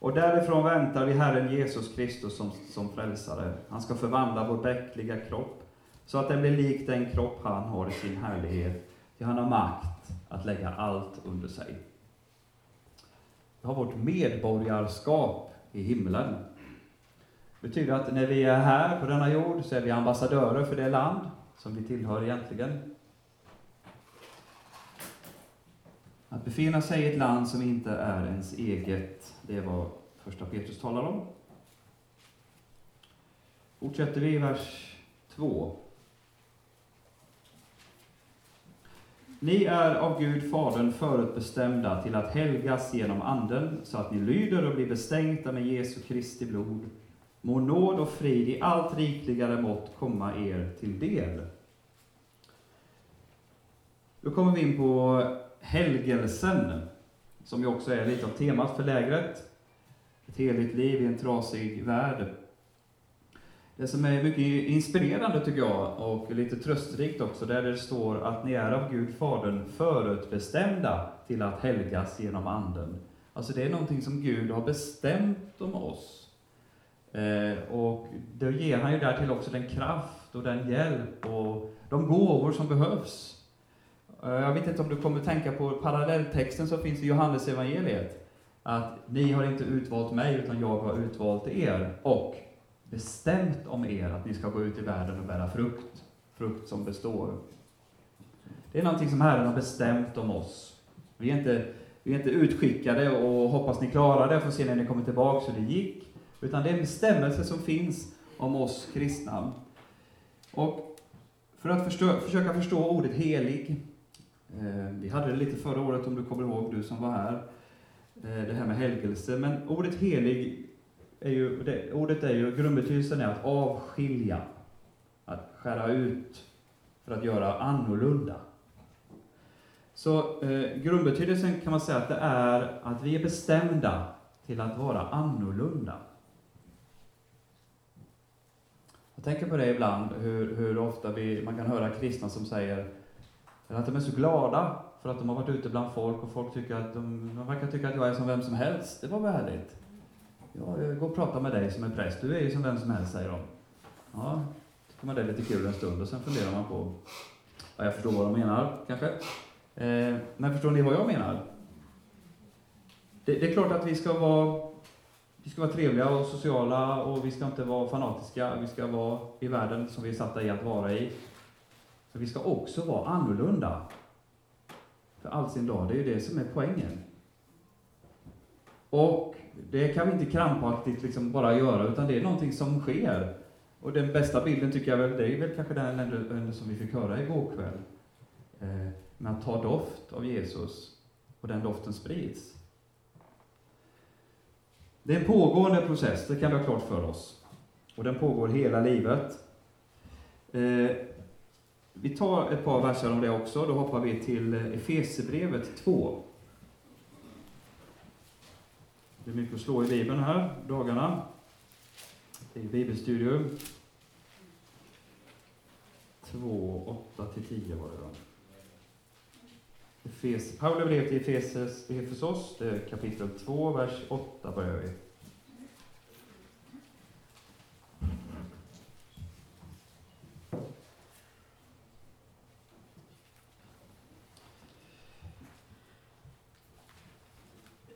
Och därifrån väntar vi Herren Jesus Kristus som, som frälsare. Han ska förvandla vår bräckliga kropp, så att den blir lik den kropp han har i sin härlighet. Till han har makt att lägga allt under sig. Vi har vårt medborgarskap i himlen. Det betyder att när vi är här på denna jord så är vi ambassadörer för det land som vi tillhör egentligen. Att befinna sig i ett land som inte är ens eget, det är vad första Petrus talar om. Fortsätter vi i vers 2. Ni är av Gud Fadern förutbestämda till att helgas genom Anden, så att ni lyder och blir bestänkta med Jesu Kristi blod. Må nåd och frid i allt rikligare mått komma er till del. Då kommer vi in på helgelsen, som ju också är lite av temat för lägret. Ett heligt liv i en trasig värld. Det som är mycket inspirerande tycker jag, och lite tröstrikt också, där det står att ni är av Gud Fadern förutbestämda till att helgas genom Anden. Alltså det är någonting som Gud har bestämt om oss. Eh, och då ger han ju därtill också den kraft och den hjälp och de gåvor som behövs. Eh, jag vet inte om du kommer tänka på parallelltexten som finns i Johannes evangeliet. Att ni har inte utvalt mig, utan jag har utvalt er. Och bestämt om er att ni ska gå ut i världen och bära frukt, frukt som består. Det är någonting som Herren har bestämt om oss. Vi är inte, vi är inte utskickade och hoppas ni klarar det, får se när ni kommer tillbaka hur det gick. Utan det är en bestämmelse som finns om oss kristna. Och för att förstå, försöka förstå ordet helig, Eh, vi hade det lite förra året om du kommer ihåg, du som var här, eh, det här med helgelse, men ordet helig är ju, det, ordet är ju, grundbetydelsen är att avskilja, att skära ut, för att göra annorlunda. Så eh, grundbetydelsen kan man säga att det är att vi är bestämda till att vara annorlunda. Jag tänker på det ibland, hur, hur ofta vi, man kan höra kristna som säger att de är så glada för att de har varit ute bland folk och folk tycker att de, de verkar tycka att jag är som vem som helst. Det var värdigt. Ja, jag går och pratar med dig som är präst. Du är ju som vem som helst, säger de. Ja, tycker man det är lite kul en stund och sen funderar man på, ja, jag förstår vad de menar, kanske. Eh, men förstår ni vad jag menar? Det, det, är klart att vi ska vara vi ska vara trevliga och sociala och vi ska inte vara fanatiska. Vi ska vara i världen som vi är satta i att vara i. Så vi ska också vara annorlunda. För all sin dag, det är ju det som är poängen. Och det kan vi inte krampaktigt liksom bara göra, utan det är någonting som sker. Och den bästa bilden tycker jag väl, det är väl kanske den som vi fick höra igår kväll. Eh, med att ta doft av Jesus, och den doften sprids. Det är en pågående process, det kan vi ha klart för oss. Och den pågår hela livet. Eh, vi tar ett par verser om det också, då hoppar vi till eh, Efesierbrevet 2. Det är mycket att slå i Bibeln här, dagarna. Det är bibelstudium. 2, 8-10 var det då. Efes, Paulus brev till Efesos, Efesos, det är kapitel 2, vers 8 börjar vi.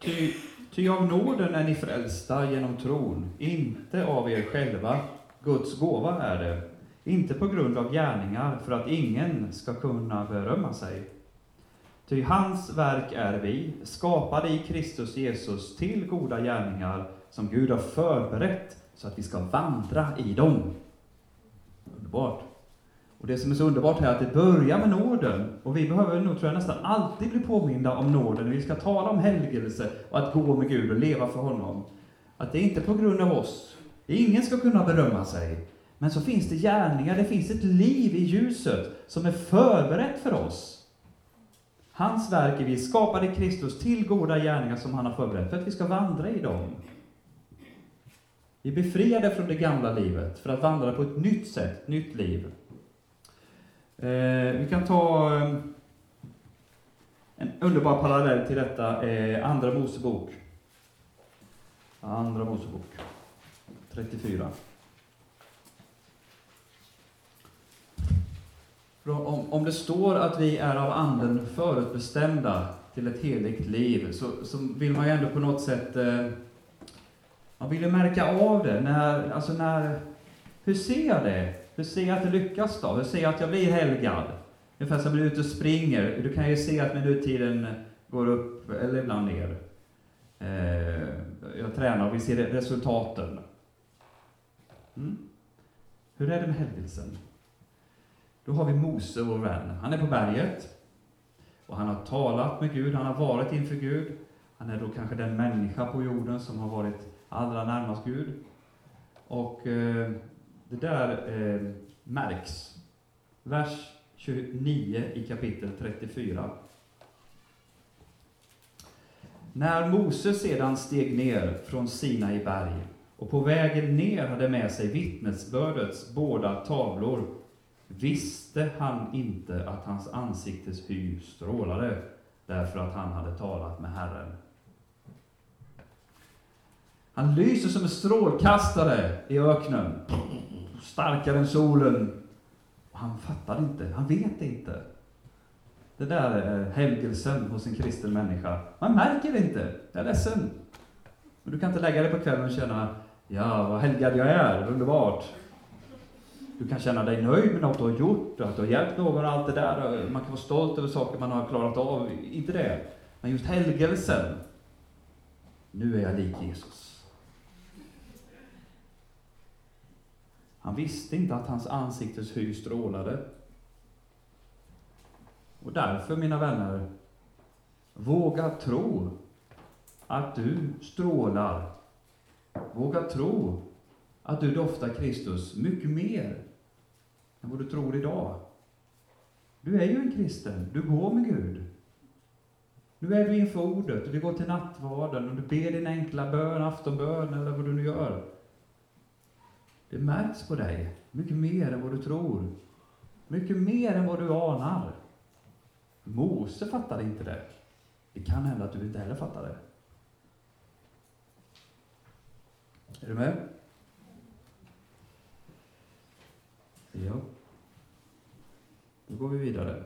Ty, ty av nåden är ni frälsta genom tron, inte av er själva. Guds gåva är det, inte på grund av gärningar, för att ingen ska kunna berömma sig. Ty hans verk är vi, skapade i Kristus Jesus till goda gärningar, som Gud har förberett, så att vi ska vandra i dem. Underbart! Och det som är så underbart här är att det börjar med nåden. Och vi behöver nog, tror jag, nästan alltid bli påminda om nåden. när Vi ska tala om helgelse och att gå med Gud och leva för honom. Att det är inte på grund av oss. Ingen ska kunna berömma sig. Men så finns det gärningar, det finns ett liv i ljuset som är förberett för oss. Hans verk är vi skapade i Kristus till goda gärningar som han har förberett för att vi ska vandra i dem. Vi är befriade från det gamla livet för att vandra på ett nytt sätt, nytt liv. Eh, vi kan ta eh, en underbar parallell till detta, eh, Andra Mosebok. Andra Mosebok 34. Om, om det står att vi är av Anden förutbestämda till ett heligt liv, så, så vill man ju ändå på något sätt eh, man vill ju märka av det. När, alltså när, hur ser jag det? Hur ser jag att det lyckas då? Hur ser jag att jag blir helgad? Ungefär som när du är ute och springer. Du kan ju se att minuttiden går upp, eller ibland ner. Eh, jag tränar och vi ser resultaten. Mm. Hur är det med helgelsen? Då har vi Mose, vår vän. Han är på berget. Och han har talat med Gud, han har varit inför Gud. Han är då kanske den människa på jorden som har varit allra närmast Gud. Och eh, det där eh, märks. Vers 29 i kapitel 34. När Mose sedan steg ner från Sinai berg och på vägen ner hade med sig vittnesbördets båda tavlor visste han inte att hans ansiktes hy strålade därför att han hade talat med Herren. Han lyser som en strålkastare i öknen, starkare än solen. Han fattar inte, han vet inte. Det där är helgelsen hos en kristen människa. Man märker det inte. Jag är ledsen. Men du kan inte lägga dig på kvällen och känna, ja, vad helgad jag är, underbart. Du kan känna dig nöjd med något du har gjort, att du har hjälpt någon och allt det där. Man kan vara stolt över saker man har klarat av. Inte det. Men just helgelsen. Nu är jag lik Jesus. Han visste inte att hans ansiktes hy strålade. Och därför, mina vänner, våga tro att du strålar. Våga tro att du doftar Kristus mycket mer än vad du tror idag. Du är ju en kristen, du går med Gud. Nu är du inför ordet och du går till nattvarden och du ber din enkla bön, aftonbön eller vad du nu gör. Det märks på dig mycket mer än vad du tror. Mycket mer än vad du anar. Mose fattade inte det. Det kan hända att du inte heller fattar det. Är du med? Ja. Då går vi vidare.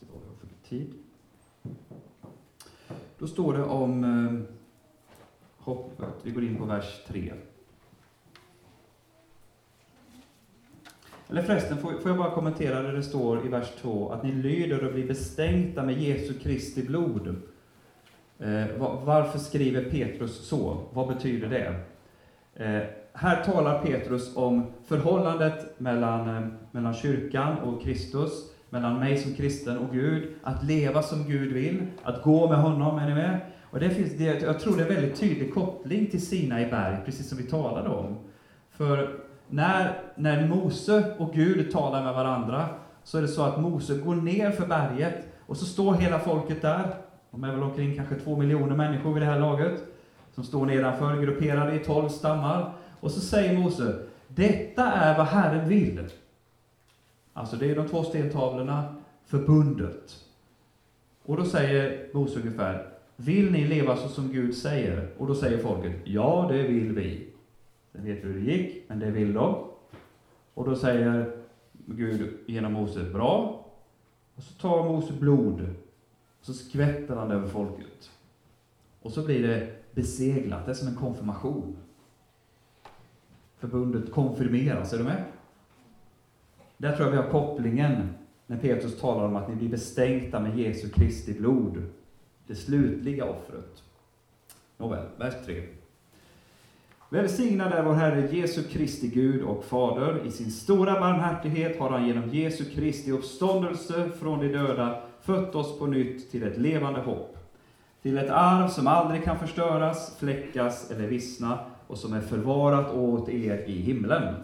Se vad vi har för tid. Då står det om eh, hoppet. Vi går in på vers 3. Eller förresten, får, får jag bara kommentera det det står i vers 2, att ni lyder och blir bestänkta med Jesu Kristi blod. Eh, varför skriver Petrus så? Vad betyder det? Eh, här talar Petrus om förhållandet mellan, eh, mellan kyrkan och Kristus, mellan mig som kristen och Gud, att leva som Gud vill, att gå med honom, är ni med? Och det finns, det, jag tror det är en väldigt tydlig koppling till Sina i berg, precis som vi talade om. För när, när Mose och Gud talar med varandra, så är det så att Mose går ner för berget, och så står hela folket där, de är väl omkring kanske två miljoner människor vid det här laget, som står nedanför, grupperade i tolv stammar. Och så säger Mose, detta är vad Herren vill. Alltså det är de två stentavlorna, förbundet. Och då säger Mose ungefär, vill ni leva så som Gud säger? Och då säger folket, ja det vill vi. Sen vet vi hur det gick, men det vill de. Och då säger Gud genom Mose, bra. Och så tar Mose blod, och så skvätter han det över folket. Och så blir det beseglat, det är som en konfirmation. Förbundet konfirmeras, är du med? Där tror jag vi har kopplingen när Petrus talar om att ni blir bestänkta med Jesu Kristi blod, det slutliga offret. Nåväl, vers 3. Välsignad är vår Herre Jesu Kristi Gud och Fader. I sin stora barmhärtighet har han genom Jesu Kristi uppståndelse från de döda fött oss på nytt till ett levande hopp. Till ett arv som aldrig kan förstöras, fläckas eller vissna och som är förvarat åt er i himlen.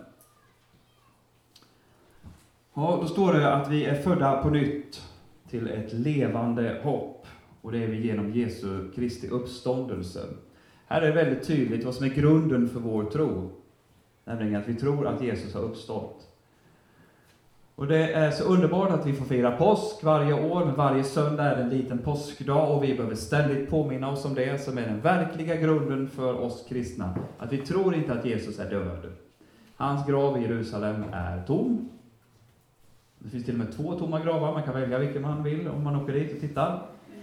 Ja, då står det att vi är födda på nytt till ett levande hopp. Och det är vi genom Jesu Kristi uppståndelse. Här är det väldigt tydligt vad som är grunden för vår tro. Nämligen att vi tror att Jesus har uppstått. Och det är så underbart att vi får fira påsk varje år, men varje söndag är det en liten påskdag och vi behöver ständigt påminna oss om det som är den verkliga grunden för oss kristna. Att vi tror inte att Jesus är död. Hans grav i Jerusalem är tom. Det finns till och med två tomma gravar, man kan välja vilken man vill om man åker dit och tittar.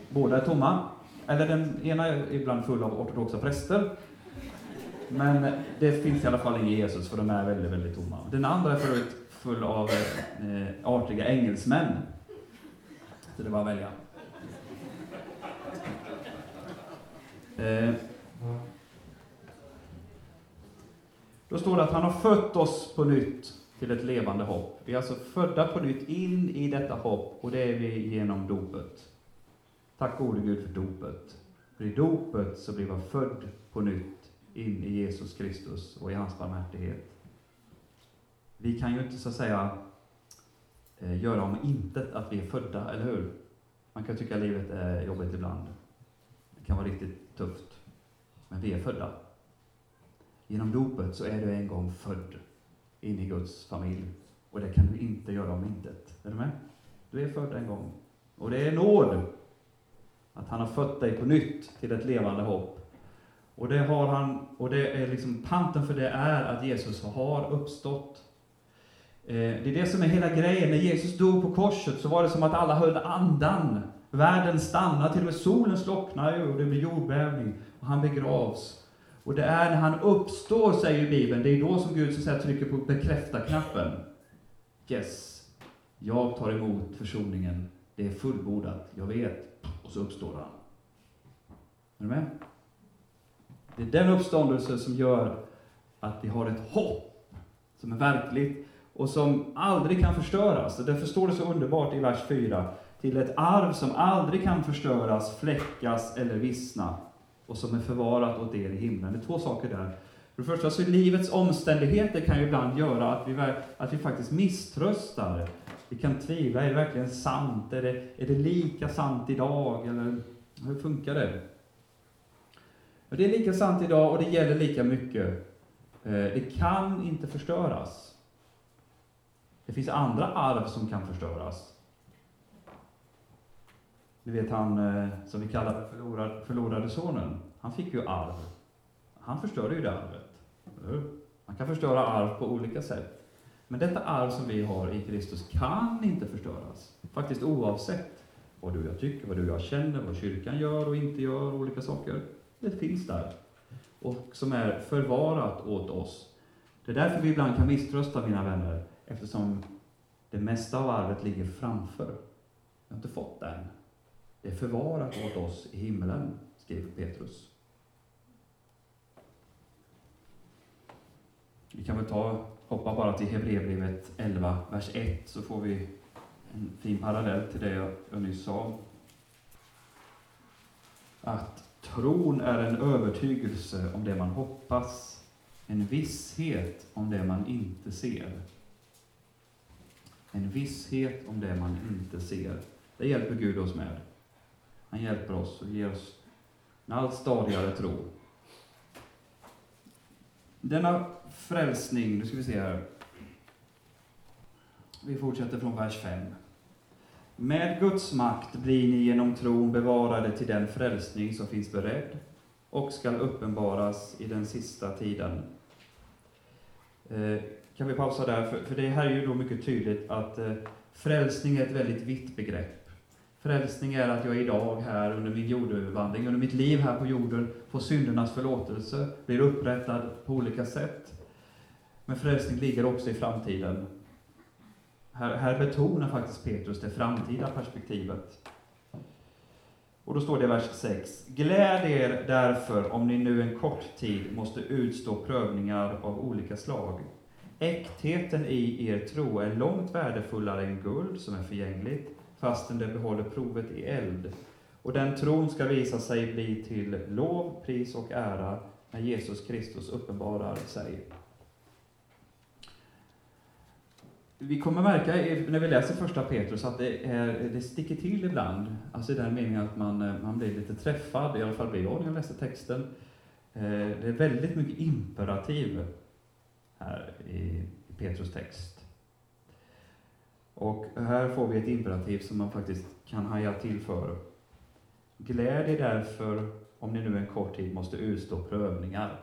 Båda är tomma. Eller den ena är ibland full av ortodoxa präster. Men det finns i alla fall ingen Jesus, för de är väldigt, väldigt tomma. Den andra är förut full av eh, artiga engelsmän. Så det var att välja. Eh, då står det att han har fött oss på nytt till ett levande hopp. Vi är alltså födda på nytt in i detta hopp, och det är vi genom dopet. Tack gode Gud för dopet. För i dopet så blir man född på nytt in i Jesus Kristus och i hans barmhärtighet. Vi kan ju inte så att säga eh, göra om intet att vi är födda, eller hur? Man kan tycka att livet är jobbigt ibland. Det kan vara riktigt tufft. Men vi är födda. Genom dopet så är du en gång född in i Guds familj. Och det kan du inte göra om intet. Är du med? Du är född en gång. Och det är nåd att han har fött dig på nytt till ett levande hopp. Och det har han, och det är liksom, panten för det är att Jesus har uppstått. Eh, det är det som är hela grejen. När Jesus dog på korset så var det som att alla höll andan. Världen stannade, till och med solen slocknade och det blir jordbävning. Och han begravs. Och det är när han uppstår, säger Bibeln, det är då som Gud så att säga, trycker på bekräfta-knappen. Yes, jag tar emot försoningen. Det är fullbordat, jag vet. Och så uppstår han. Är du med? Det är den uppståndelse som gör att vi har ett hopp som är verkligt och som aldrig kan förstöras. Och därför står det så underbart i vers 4. Till ett arv som aldrig kan förstöras, fläckas eller vissna och som är förvarat åt er i himlen. Det är två saker där. För det första så livets omständigheter kan ju ibland göra att vi, att vi faktiskt misströstar. Vi kan tvivla, är det verkligen sant? Är det, är det lika sant idag? Eller hur funkar det? Det är lika sant idag och det gäller lika mycket. Eh, det kan inte förstöras. Det finns andra arv som kan förstöras. Ni vet han eh, som vi kallar förlorad, förlorade sonen. Han fick ju arv. Han förstörde ju det arvet. Man kan förstöra arv på olika sätt. Men detta arv som vi har i Kristus kan inte förstöras. Faktiskt oavsett vad du och jag tycker, vad du och jag känner, vad kyrkan gör och inte gör, olika saker. Det finns där. Och som är förvarat åt oss. Det är därför vi ibland kan misströsta, mina vänner, eftersom det mesta av arvet ligger framför. Vi har inte fått det än. Det är förvarat åt oss i himlen, skriver Petrus. Vi kan väl ta, hoppa bara till Hebreerbrevet 11, vers 1, så får vi en fin parallell till det jag nyss sa. Att tron är en övertygelse om det man hoppas, en visshet om det man inte ser. En visshet om det man inte ser. Det hjälper Gud oss med. Han hjälper oss och ger oss en allt stadigare tro. Denna frälsning, nu ska vi se här. Vi fortsätter från vers 5. Med Guds makt blir ni genom tron bevarade till den frälsning som finns beredd och skall uppenbaras i den sista tiden. Eh, kan vi pausa där? För, för det här är ju då mycket tydligt att eh, frälsning är ett väldigt vitt begrepp. Frälsning är att jag idag här under min jordövervandring, under mitt liv här på jorden, får syndernas förlåtelse, blir upprättad på olika sätt. Men frälsning ligger också i framtiden. Här, här betonar faktiskt Petrus det framtida perspektivet. Och då står det i vers 6. Gläd er därför om ni nu en kort tid måste utstå prövningar av olika slag. Äktheten i er tro är långt värdefullare än guld som är förgängligt, fastän det behåller provet i eld. Och den tron ska visa sig bli till lov, pris och ära när Jesus Kristus uppenbarar sig. Vi kommer märka när vi läser första Petrus att det, är, det sticker till ibland, alltså i den meningen att man, eh, man blir lite träffad, i alla fall blir jag när jag läser texten. Eh, det är väldigt mycket imperativ här i Petrus text. Och här får vi ett imperativ som man faktiskt kan haja till för. Gläd er därför om ni nu en kort tid måste utstå prövningar.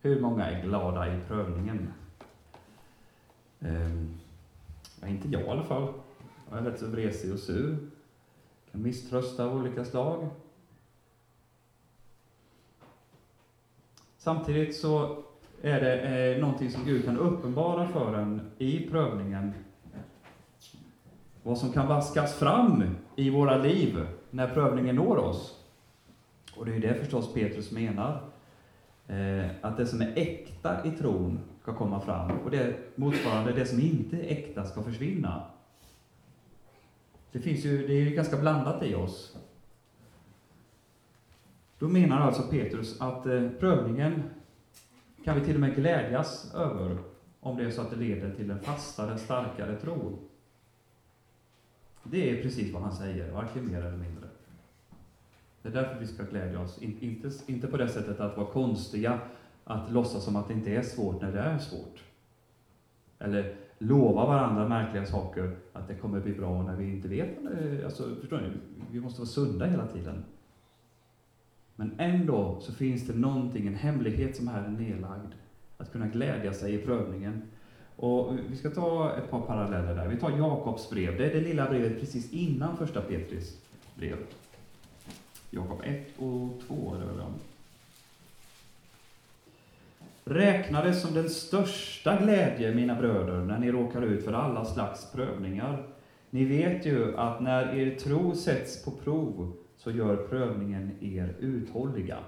Hur många är glada i prövningen? Um, inte jag i alla fall. Jag är rätt så vresig och sur. Kan misströsta av olika slag. Samtidigt så är det eh, någonting som Gud kan uppenbara för en i prövningen. Vad som kan vaskas fram i våra liv när prövningen når oss. Och det är det förstås Petrus menar. Eh, att det som är äkta i tron ska komma fram. Och det motsvarande, det som inte är äkta ska försvinna. Det, finns ju, det är ju ganska blandat i oss. Då menar alltså Petrus att eh, prövningen kan vi till och med glädjas över om det är så att det leder till en fastare, starkare tro. Det är precis vad han säger, varken mer eller mindre. Det är därför vi ska glädja oss. In, inte, inte på det sättet att vara konstiga, att låtsas som att det inte är svårt när det är svårt. Eller lova varandra märkliga saker, att det kommer bli bra när vi inte vet. Alltså, förstår ni? Vi måste vara sunda hela tiden. Men ändå så finns det någonting, en hemlighet som här är nedlagd. Att kunna glädja sig i prövningen. Och vi ska ta ett par paralleller där. Vi tar Jakobs brev. Det är det lilla brevet precis innan första Petrus brev. Jakob 1 och 2 är det väl Räkna det som den största glädje, mina bröder, när ni råkar ut för alla slags prövningar. Ni vet ju att när er tro sätts på prov så gör prövningen er uthålliga.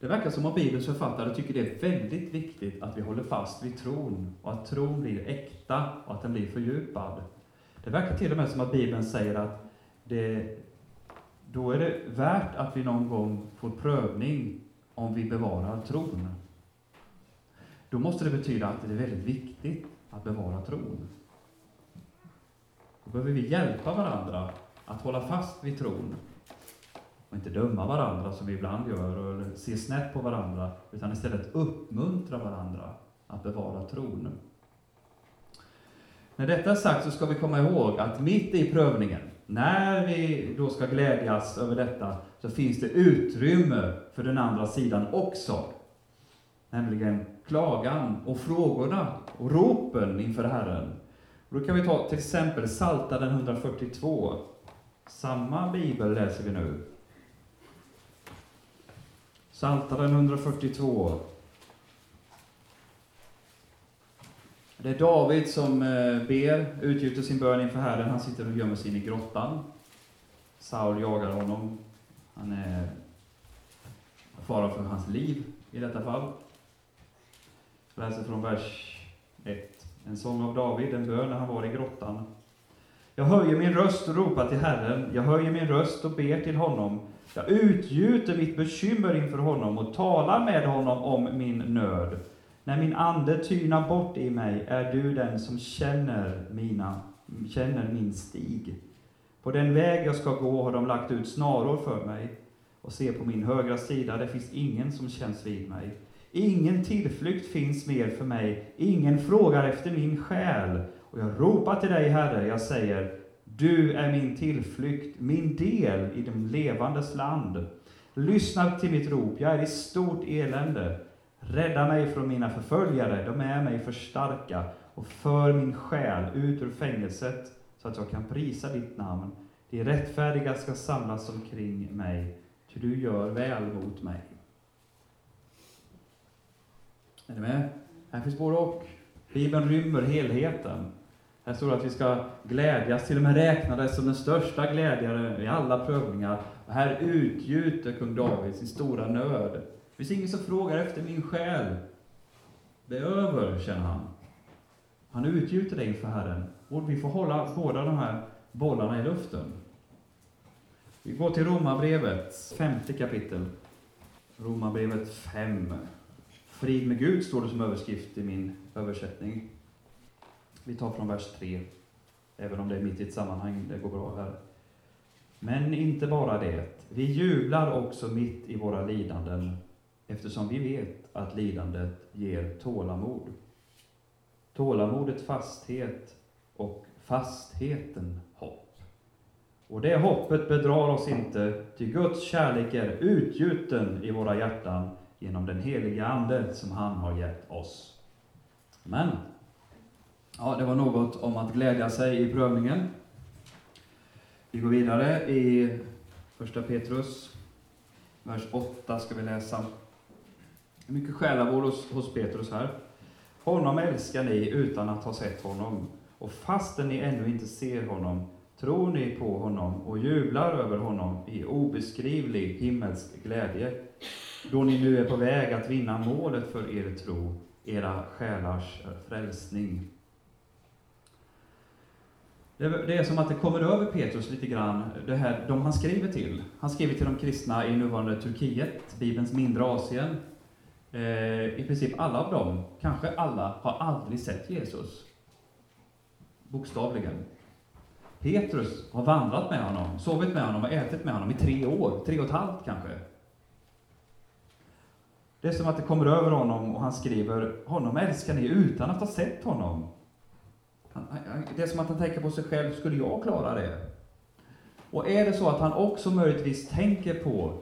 Det verkar som om Bibelns författare tycker det är väldigt viktigt att vi håller fast vid tron och att tron blir äkta och att den blir fördjupad. Det verkar till och med som att Bibeln säger att det, då är det värt att vi någon gång får prövning om vi bevarar tron. Då måste det betyda att det är väldigt viktigt att bevara tron. Då behöver vi hjälpa varandra att hålla fast vid tron och inte döma varandra som vi ibland gör, eller se snett på varandra, utan istället uppmuntra varandra att bevara tron. När detta är sagt så ska vi komma ihåg att mitt i prövningen, när vi då ska glädjas över detta, så finns det utrymme för den andra sidan också. Nämligen klagan och frågorna och ropen inför Herren. Och då kan vi ta till exempel Psaltaren 142. Samma bibel läser vi nu. Psaltaren 142. Det är David som eh, ber, utgjuter sin bön inför Herren. Han sitter och gömmer sig in i grottan. Saul jagar honom. Han är fara för hans liv i detta fall. Jag läser från vers 1. En sång av David, en bön när han var i grottan. Jag höjer min röst och ropar till Herren. Jag höjer min röst och ber till honom. Jag utgjuter mitt bekymmer inför honom och talar med honom om min nöd. När min ande tynar bort i mig är du den som känner, mina, känner min stig. På den väg jag ska gå har de lagt ut snaror för mig. Och se på min högra sida, det finns ingen som känns vid mig. Ingen tillflykt finns mer för mig, ingen frågar efter min själ. Och jag ropar till dig, Herre, jag säger, du är min tillflykt, min del i de levandes land. Lyssna till mitt rop, jag är i stort elände. Rädda mig från mina förföljare, de är mig för starka, och för min själ ut ur fängelset, så att jag kan prisa ditt namn. De rättfärdiga ska samlas omkring mig, ty du gör väl mot mig. Är ni med? Här finns både och. Bibeln rymmer helheten. Här står det att vi ska glädjas, till och med räkna det som den största glädjaren i alla prövningar. Och här utgjuter kung David sin stora nöd. Det finns ingen som frågar efter min själ. Det är över, känner han. Han utgjuter det inför Herren. Och vi får hålla båda de här bollarna i luften. Vi går till Romarbrevet, femte kapitel. Romarbrevet 5. Frid med Gud står det som överskrift i min översättning. Vi tar från vers 3, även om det är mitt i ett sammanhang, det går bra här. Men inte bara det. Vi jublar också mitt i våra lidanden, eftersom vi vet att lidandet ger tålamod. Tålamodet fasthet och fastheten hopp. Och det hoppet bedrar oss inte, ty Guds kärlek är utgjuten i våra hjärtan genom den heliga Ande som han har gett oss. Men, ja, det var något om att glädja sig i prövningen. Vi går vidare i första Petrus, vers 8 ska vi läsa. Är mycket själavård hos, hos Petrus här. Honom älskar ni utan att ha sett honom, och fastän ni ännu inte ser honom tror ni på honom och jublar över honom i obeskrivlig himmelsk glädje då ni nu är på väg att vinna målet för er tro, era själars frälsning. Det är som att det kommer över Petrus lite grann, det här, de han skriver till. Han skriver till de kristna i nuvarande Turkiet, Bibelns mindre Asien. Eh, I princip alla av dem, kanske alla, har aldrig sett Jesus. Bokstavligen. Petrus har vandrat med honom, sovit med honom och ätit med honom i tre år, tre och ett halvt kanske. Det är som att det kommer över honom och han skriver, honom älskar ni utan att ha sett honom. Det är som att han tänker på sig själv, skulle jag klara det? Och är det så att han också möjligtvis tänker på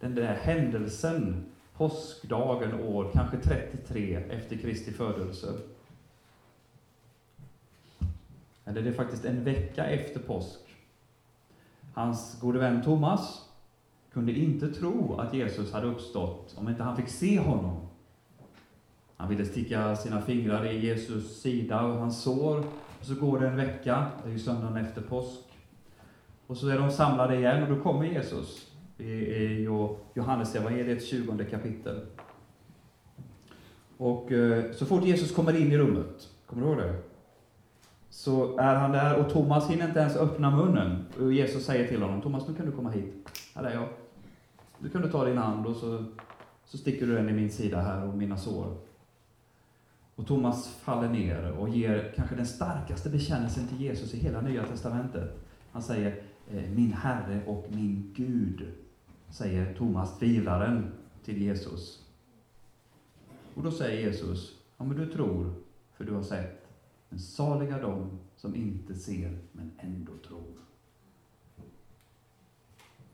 den där händelsen, påskdagen år, kanske 33 efter Kristi födelse. Eller det är faktiskt en vecka efter påsk. Hans gode vän Thomas kunde inte tro att Jesus hade uppstått om inte han fick se honom. Han ville sticka sina fingrar i Jesus sida och hans sår. Och så går det en vecka, det är ju söndagen efter påsk. Och så är de samlade igen och då kommer Jesus i är evangeliets 20 kapitel. Och eh, så fort Jesus kommer in i rummet, kommer du ihåg det? Så är han där och Thomas hinner inte ens öppna munnen. Och Jesus säger till honom, Thomas nu kan du komma hit. Här är jag. Nu kan du ta din hand och så, så sticker du den i min sida här och mina sår. Och Thomas faller ner och ger kanske den starkaste bekännelsen till Jesus i hela Nya Testamentet. Han säger, eh, min Herre och min Gud, säger Thomas, tvivlaren, till Jesus. Och då säger Jesus, ja men du tror, för du har sett. Men saliga de som inte ser, men ändå tror. Det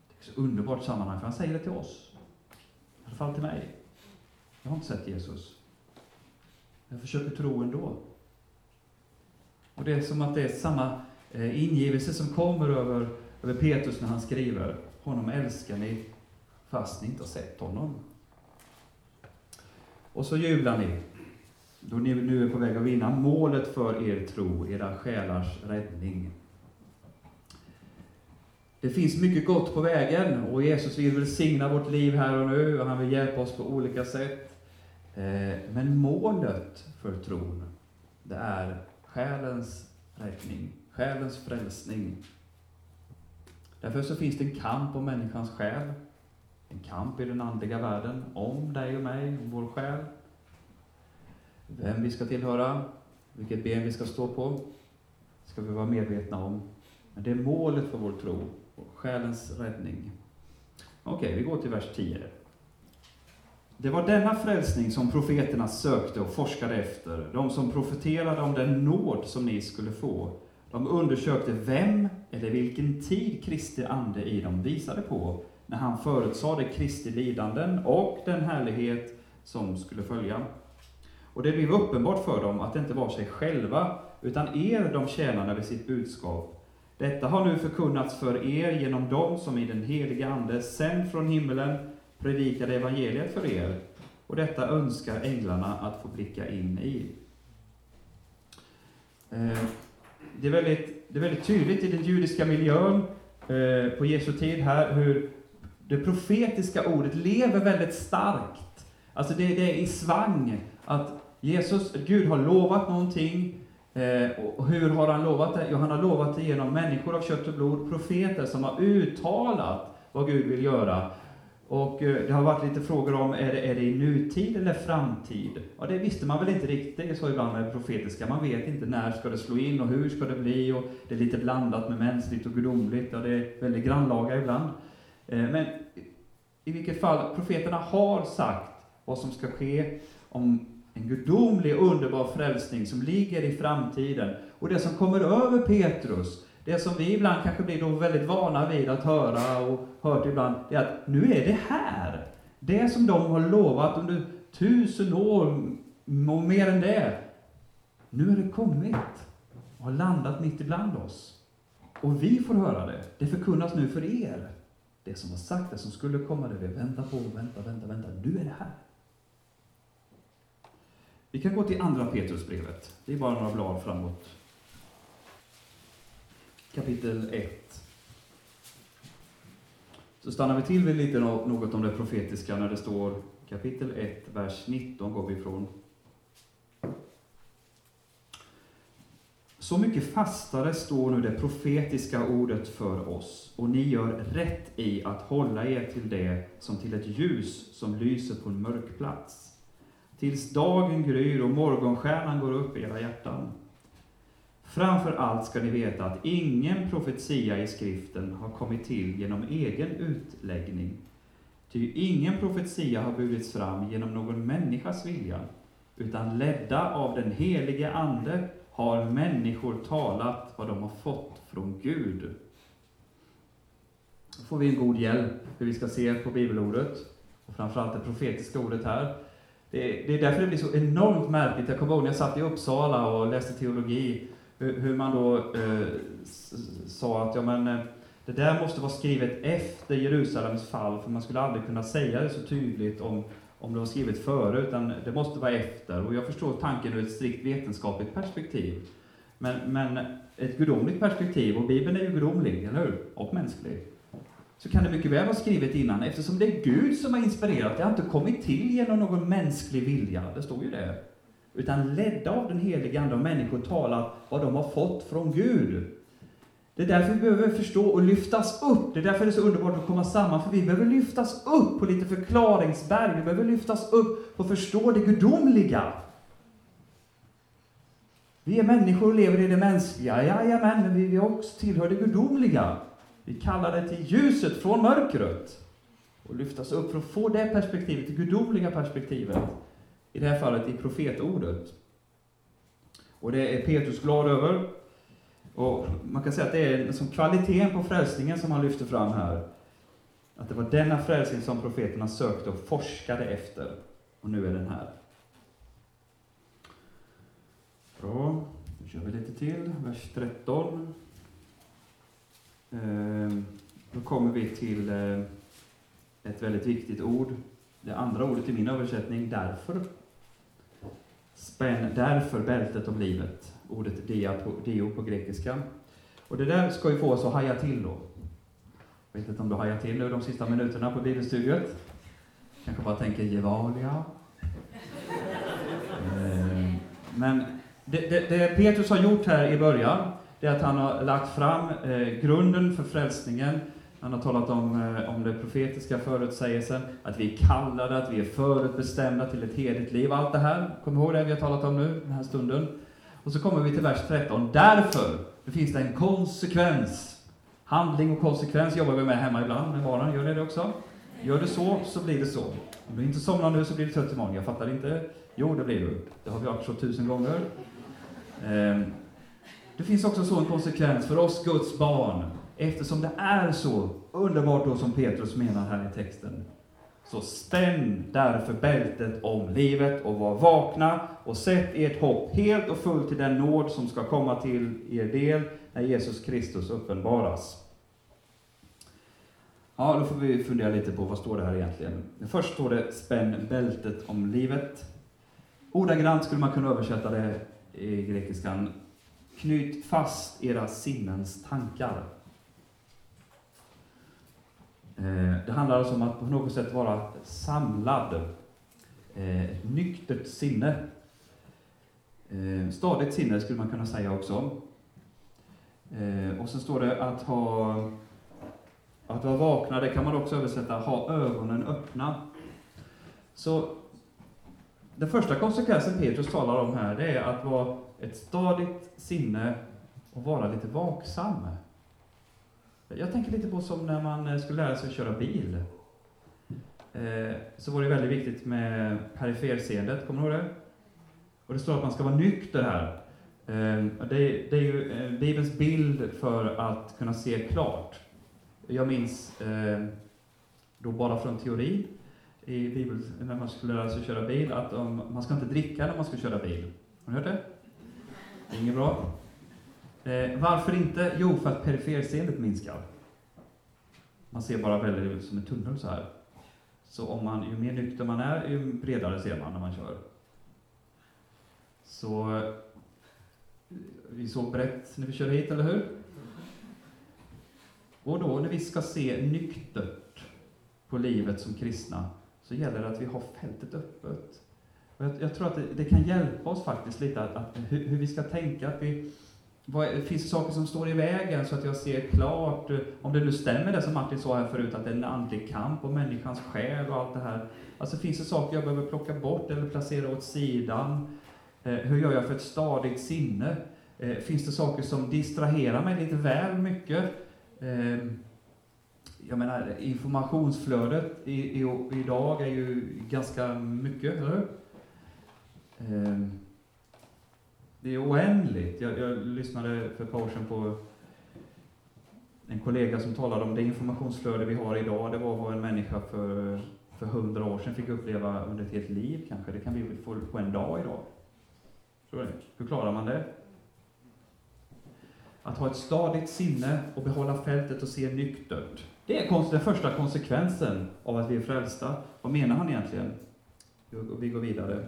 är ett så underbart sammanhang, för han säger det till oss. I alla fall till mig. Jag har inte sett Jesus. Jag försöker tro ändå. Och det är som att det är samma eh, ingivelse som kommer över, över Petrus när han skriver. Honom älskar ni fast ni inte har sett honom. Och så jublar ni, då ni nu är på väg att vinna målet för er tro, era själars räddning. Det finns mycket gott på vägen och Jesus vill välsigna vårt liv här och nu och han vill hjälpa oss på olika sätt. Eh, men målet för tron, det är själens räddning, själens frälsning. Därför så finns det en kamp om människans själ, en kamp i den andliga världen, om dig och mig, om vår själ. Vem vi ska tillhöra, vilket ben vi ska stå på, ska vi vara medvetna om. Men det är målet för vår tro, själens räddning. Okej, vi går till vers 10. Det var denna frälsning som profeterna sökte och forskade efter, de som profeterade om den nåd som ni skulle få. De undersökte vem eller vilken tid Kristi ande i dem visade på, när han förutsade Kristi lidanden och den härlighet som skulle följa. Och det blev uppenbart för dem att det inte var sig själva, utan er de tjänade vid sitt budskap. Detta har nu förkunnats för er genom dem som i den heliga Ande, sänd från himmelen, predikade evangeliet för er, och detta önskar änglarna att få blicka in i. Eh, det är väldigt, det är väldigt tydligt i den judiska miljön eh, på Jesu tid här hur det profetiska ordet lever väldigt starkt. Alltså det, det är i svang att Jesus, Gud har lovat någonting. Eh, och hur har han lovat det? Jo, han har lovat det genom människor av kött och blod, profeter som har uttalat vad Gud vill göra. Och eh, det har varit lite frågor om, är det, är det i nutid eller framtid? Ja, det visste man väl inte riktigt, det är så ibland med det profetiska. Man vet inte när ska det slå in och hur ska det bli och det är lite blandat med mänskligt och gudomligt ja det är väldigt grannlaga ibland. Eh, men i vilket fall, profeterna har sagt vad som ska ske om en gudomlig, underbar frälsning som ligger i framtiden. Och det som kommer över Petrus, det som vi ibland kanske blir då väldigt vana vid att höra och hört ibland, det är att nu är det här. Det som de har lovat under tusen år och mer än det. Nu är det kommit och har landat mitt ibland oss. Och vi får höra det. Det förkunnas nu för er. Det som var sagt, det som skulle komma, det vi väntar på, vänta, vänta, vänta. Nu är det här. Vi kan gå till andra Petrusbrevet. Det är bara några blad framåt kapitel 1. Så stannar vi till vid lite något om det profetiska när det står kapitel 1, vers 19 går vi ifrån. Så mycket fastare står nu det profetiska ordet för oss, och ni gör rätt i att hålla er till det som till ett ljus som lyser på en mörk plats, tills dagen gryr och morgonstjärnan går upp i era hjärtan. Framför allt ska ni veta att ingen profetia i skriften har kommit till genom egen utläggning, ty ingen profetia har burits fram genom någon människas vilja, utan ledda av den helige Ande har människor talat vad de har fått från Gud. Då får vi en god hjälp hur vi ska se på bibelordet, och framförallt det profetiska ordet här. Det är, det är därför det blir så enormt märkligt. Jag kommer ihåg när jag satt i Uppsala och läste teologi, hur, hur man då eh, sa att ja, men, eh, det där måste vara skrivet efter Jerusalems fall, för man skulle aldrig kunna säga det så tydligt om om det var skrivet före, utan det måste vara efter. Och jag förstår tanken ur ett strikt vetenskapligt perspektiv. Men, men ett gudomligt perspektiv, och Bibeln är ju gudomlig, eller hur? Och mänsklig. Så kan det mycket väl vara skrivet innan, eftersom det är Gud som har inspirerat. Det har inte kommit till genom någon mänsklig vilja, det står ju det. Utan ledda av den heliga Ande har människor talat vad de har fått från Gud. Det är därför vi behöver förstå och lyftas upp. Det är därför det är så underbart att komma samman, för vi behöver lyftas upp på lite förklaringsberg. Vi behöver lyftas upp och förstå det gudomliga. Vi är människor och lever i det mänskliga, jajamän, men vi också tillhör det gudomliga. Vi kallar det till ljuset från mörkret. Och lyftas upp för att få det perspektivet, det gudomliga perspektivet. I det här fallet i profetordet. Och det är Petrus glad över. Och man kan säga att det är liksom kvaliteten på frälsningen som han lyfter fram här. Att det var denna frälsning som profeterna sökte och forskade efter. Och nu är den här. Bra, nu kör vi lite till. Vers 13. Ehm, då kommer vi till eh, ett väldigt viktigt ord. Det andra ordet i min översättning, därför. Spänn därför bältet om livet ordet deo på grekiska. Och det där ska ju få oss att haja till då. Jag vet inte om du hajar till nu de sista minuterna på bibelstudiet. Kanske bara tänker Gevalia. Eh, men det, det, det, Petrus har gjort här i början, det är att han har lagt fram eh, grunden för frälsningen. Han har talat om, eh, om den profetiska förutsägelsen, att vi är kallade, att vi är förutbestämda till ett heligt liv. Allt det här, kom ihåg det vi har talat om nu, den här stunden. Och så kommer vi till vers 13. Därför det finns det en konsekvens. Handling och konsekvens jobbar vi med hemma ibland med barnen. Gör ni det också? Gör du så, så blir det så. Om du inte somnar nu så blir du trött imorgon. Jag fattar inte. Jo, det blir du. Det har vi hört så tusen gånger. Ehm, det finns också så en konsekvens för oss Guds barn, eftersom det är så underbart då som Petrus menar här i texten. Så spänn därför bältet om livet och var vakna och sätt ert hopp helt och fullt till den nåd som ska komma till er del när Jesus Kristus uppenbaras. Ja, då får vi fundera lite på vad står det här egentligen. Först står det spänn bältet om livet. Ordagrant skulle man kunna översätta det i grekiskan. Knyt fast era sinnens tankar. Eh, det handlar alltså om att på något sätt vara samlad. Eh, ett nyktert sinne. Eh, stadigt sinne skulle man kunna säga också. Och så står det att ha att vara vakna, det kan man också översätta ha ögonen öppna. Så den första konsekvensen Petrus talar om här, det är att vara ett stadigt sinne och vara lite vaksam. Jag tänker lite på som när man eh, skulle lära sig att köra bil. Eh, så var det väldigt viktigt med periferseendet, kommer du ihåg det? Och det står att man ska vara nykter här. Eh, det, är ju eh, Bibelns bild för att kunna se klart. Jag minns ehm, då bara från teori i Bibeln, när man skulle lära sig att köra bil, att man ska inte dricka när man ska köra bil. Har ni hört det? Det är inget bra. Eh, varför inte? Jo, för att periferseendet minskar. Man ser bara väldigt som en tunnel så här. Så om man, ju mer nykter man är, ju bredare ser man när man kör. Så vi såg brett när vi körde hit, eller hur? Och då när vi ska se nyktert, på livet som kristna, så gäller det att vi har fältet öppet. Och jag, jag tror att det, det, kan hjälpa oss faktiskt lite att, att hur, hur, vi ska tänka. Att vi, vad, finns det saker som står i vägen så att jag ser klart, eh, om det nu stämmer det som Martin sa här förut, att det är en andlig kamp om människans själ och allt det här. Alltså finns det saker jag behöver plocka bort eller placera åt sidan? Eh, hur gör jag för ett stadigt sinne? Eh, finns det saker som distraherar mig lite väl mycket? Eh, jag menar, informationsflödet i, i, idag är ju ganska mycket, eller hur? Ehm, det är oändligt. Jag, jag lyssnade för ett par år sedan på en kollega som talade om det informationsflöde vi har idag. Det var vad en människa för, för hundra år sedan fick uppleva under ett helt liv kanske. Det kan vi få på en dag idag. Så Hur klarar man det? Att ha ett stadigt sinne och behålla fältet och se nyktert. Det är den första konsekvensen av att vi är frälsta. Vad menar han egentligen? Vi går vidare.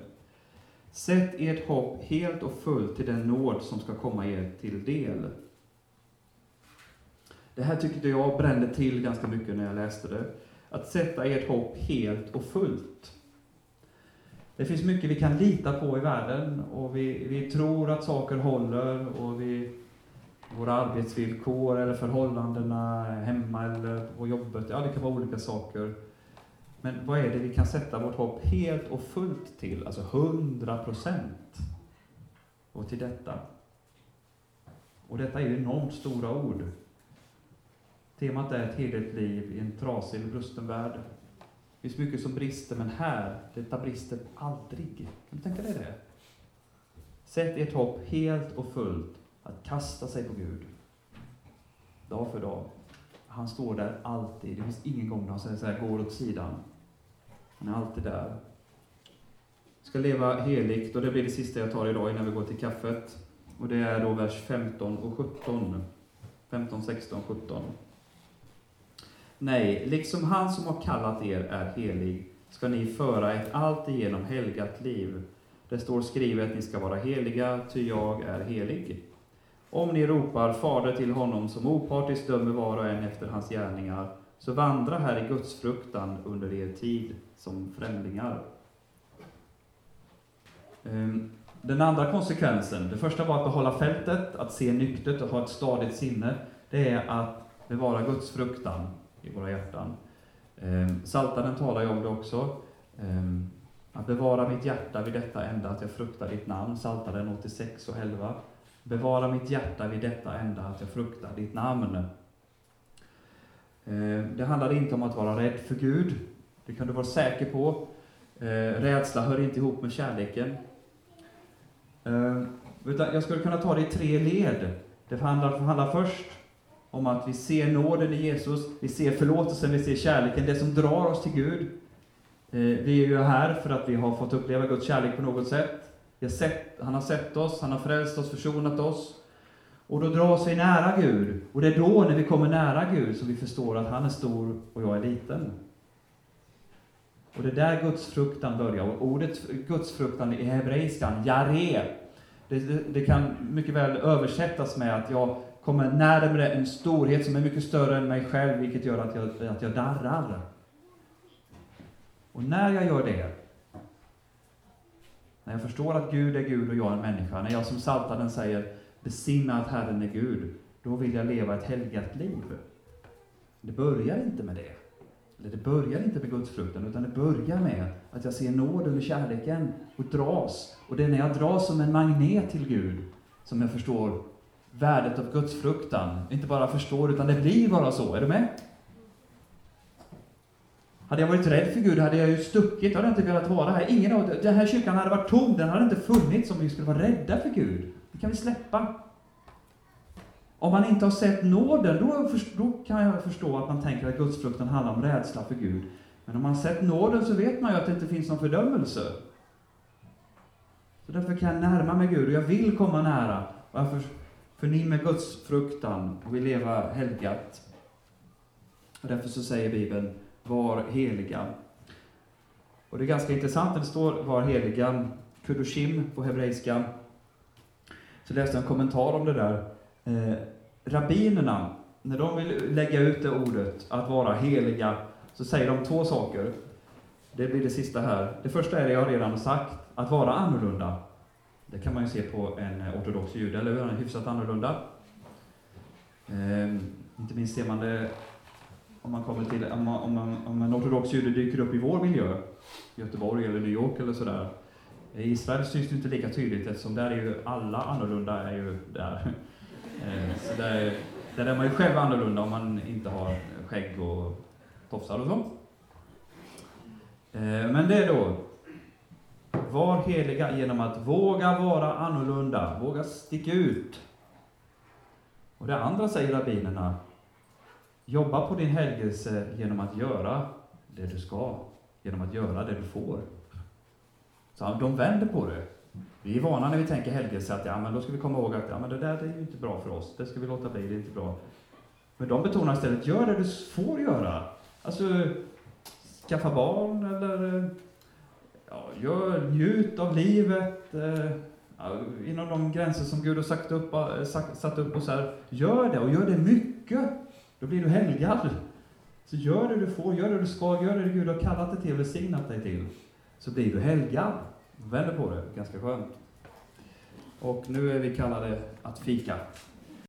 Sätt ert hopp helt och fullt till den nåd som ska komma er till del. Det här tyckte jag brände till ganska mycket när jag läste det. Att sätta ert hopp helt och fullt. Det finns mycket vi kan lita på i världen och vi, vi tror att saker håller och vi, våra arbetsvillkor eller förhållandena hemma eller på jobbet, ja det kan vara olika saker. Men vad är det vi kan sätta vårt hopp helt och fullt till, alltså 100 procent? Och till detta. Och detta är ju enormt stora ord. Temat är ett heligt liv i en trasig eller brusten värld. Det finns mycket som brister, men här, detta brister aldrig. Kan du tänka dig det? Sätt ert hopp helt och fullt att kasta sig på Gud. Dag för dag. Han står där alltid. Det finns ingen gång då han säger så här, går åt sidan. Han är alltid där. Vi ska leva heligt, och det blir det sista jag tar idag innan vi går till kaffet. Och det är då vers 15 och 17. 15, 16, 17. Nej, liksom han som har kallat er är helig, ska ni föra ett alltigenom helgat liv. Det står skrivet, ni ska vara heliga, ty jag är helig. Om ni ropar Fader till honom som opartiskt dömer var och en efter hans gärningar, så vandra här i Guds fruktan under er tid som främlingar. Ehm, den andra konsekvensen, det första var att behålla fältet, att se nyktert och ha ett stadigt sinne. Det är att bevara Guds fruktan i våra hjärtan. Ehm, Saltaren talar ju om det också. Ehm, att bevara mitt hjärta vid detta enda, att jag fruktar ditt namn. Saltaren 86 och 11. Bevara mitt hjärta vid detta enda, att jag fruktar ditt namn. Det handlar inte om att vara rädd för Gud, det kan du vara säker på. Eh, rädsla hör inte ihop med kärleken. Eh, jag skulle kunna ta det i tre led. Det handlar, handlar först om att vi ser nåden i Jesus, vi ser förlåtelsen, vi ser kärleken, det som drar oss till Gud. Eh, vi är ju här för att vi har fått uppleva Guds kärlek på något sätt. Har sett, han har sett oss, han har frälst oss, försonat oss. Och då dras vi nära Gud. Och det är då, när vi kommer nära Gud, som vi förstår att han är stor och jag är liten. Och det är där gudsfruktan börjar. Och ordet gudsfruktan i hebreiskan, jare, det, det, det, kan mycket väl översättas med att jag kommer närmare en storhet som är mycket större än mig själv, vilket gör att jag, att jag darrar. Och när jag gör det, när jag förstår att Gud är Gud och jag är en människa, när jag som Saltaren säger besinna att Herren är Gud, då vill jag leva ett helgat liv. Det börjar inte med det. Eller det börjar inte med gudsfruktan, utan det börjar med att jag ser nåden och kärleken och dras. Och det är när jag dras som en magnet till Gud som jag förstår värdet av gudsfruktan. Inte bara förstår, utan det blir bara så. Är du med? Hade jag varit rädd för Gud hade jag ju stuckit, jag hade inte velat vara här. Ingen av den här kyrkan hade varit tom, den hade inte funnits om vi skulle vara rädda för Gud. Det kan vi släppa. Om man inte har sett nåden, då, då kan jag förstå att man tänker att gudsfruktan handlar om rädsla för Gud. Men om man sett nåden så vet man ju att det inte finns någon fördömelse. Så därför kan jag närma mig Gud och jag vill komma nära. Och jag för, förnimmer Guds fruktan och vill leva helgat. Och därför så säger Bibeln, var heliga. Och det är ganska intressant när det står var heliga, kudoshim på hebreiska. Så läste jag en kommentar om det där eh, rabbinerna, när de vill lägga ut det ordet, att vara heliga, så säger de två saker. Det blir det sista här. Det första är det jag redan har sagt, att vara annorlunda. Det kan man ju se på en ortodox jude, eller hur? Han är hyfsat annorlunda. Eh, inte minst ser man det om man kommer till, om, man, om, man, om en ortodox jude dyker upp i vår miljö, Göteborg eller New York eller sådär. I Israel syns det inte lika tydligt eftersom där är ju alla annorlunda är ju där. Eh, så där, där är man ju själv annorlunda om man inte har skägg och tofsar och så. Eh, men det är då var heliga genom att våga vara annorlunda, våga sticka ut. Och det andra säger rabbinerna, jobba på din helgelse genom att göra det du ska, genom att göra det du får. Så de vänder på det. Vi är vana när vi tänker helgelse att ja, men då ska vi komma ihåg att ja, men det där det är ju inte bra för oss, det ska vi låta bli, det är inte bra. Men de betonar istället, gör det du får göra. Alltså, skaffa barn eller ja, gör, njut av livet eh, inom de gränser som Gud har sagt upp, eh, sagt, satt upp. Och så här, gör det, och gör det mycket. Då blir du helgad. Så gör det du får, gör det du ska, gör det Gud har kallat dig till och välsignat dig till. Så blir du helgad. Vänder på det, ganska skönt. Och nu är vi kallade att fika.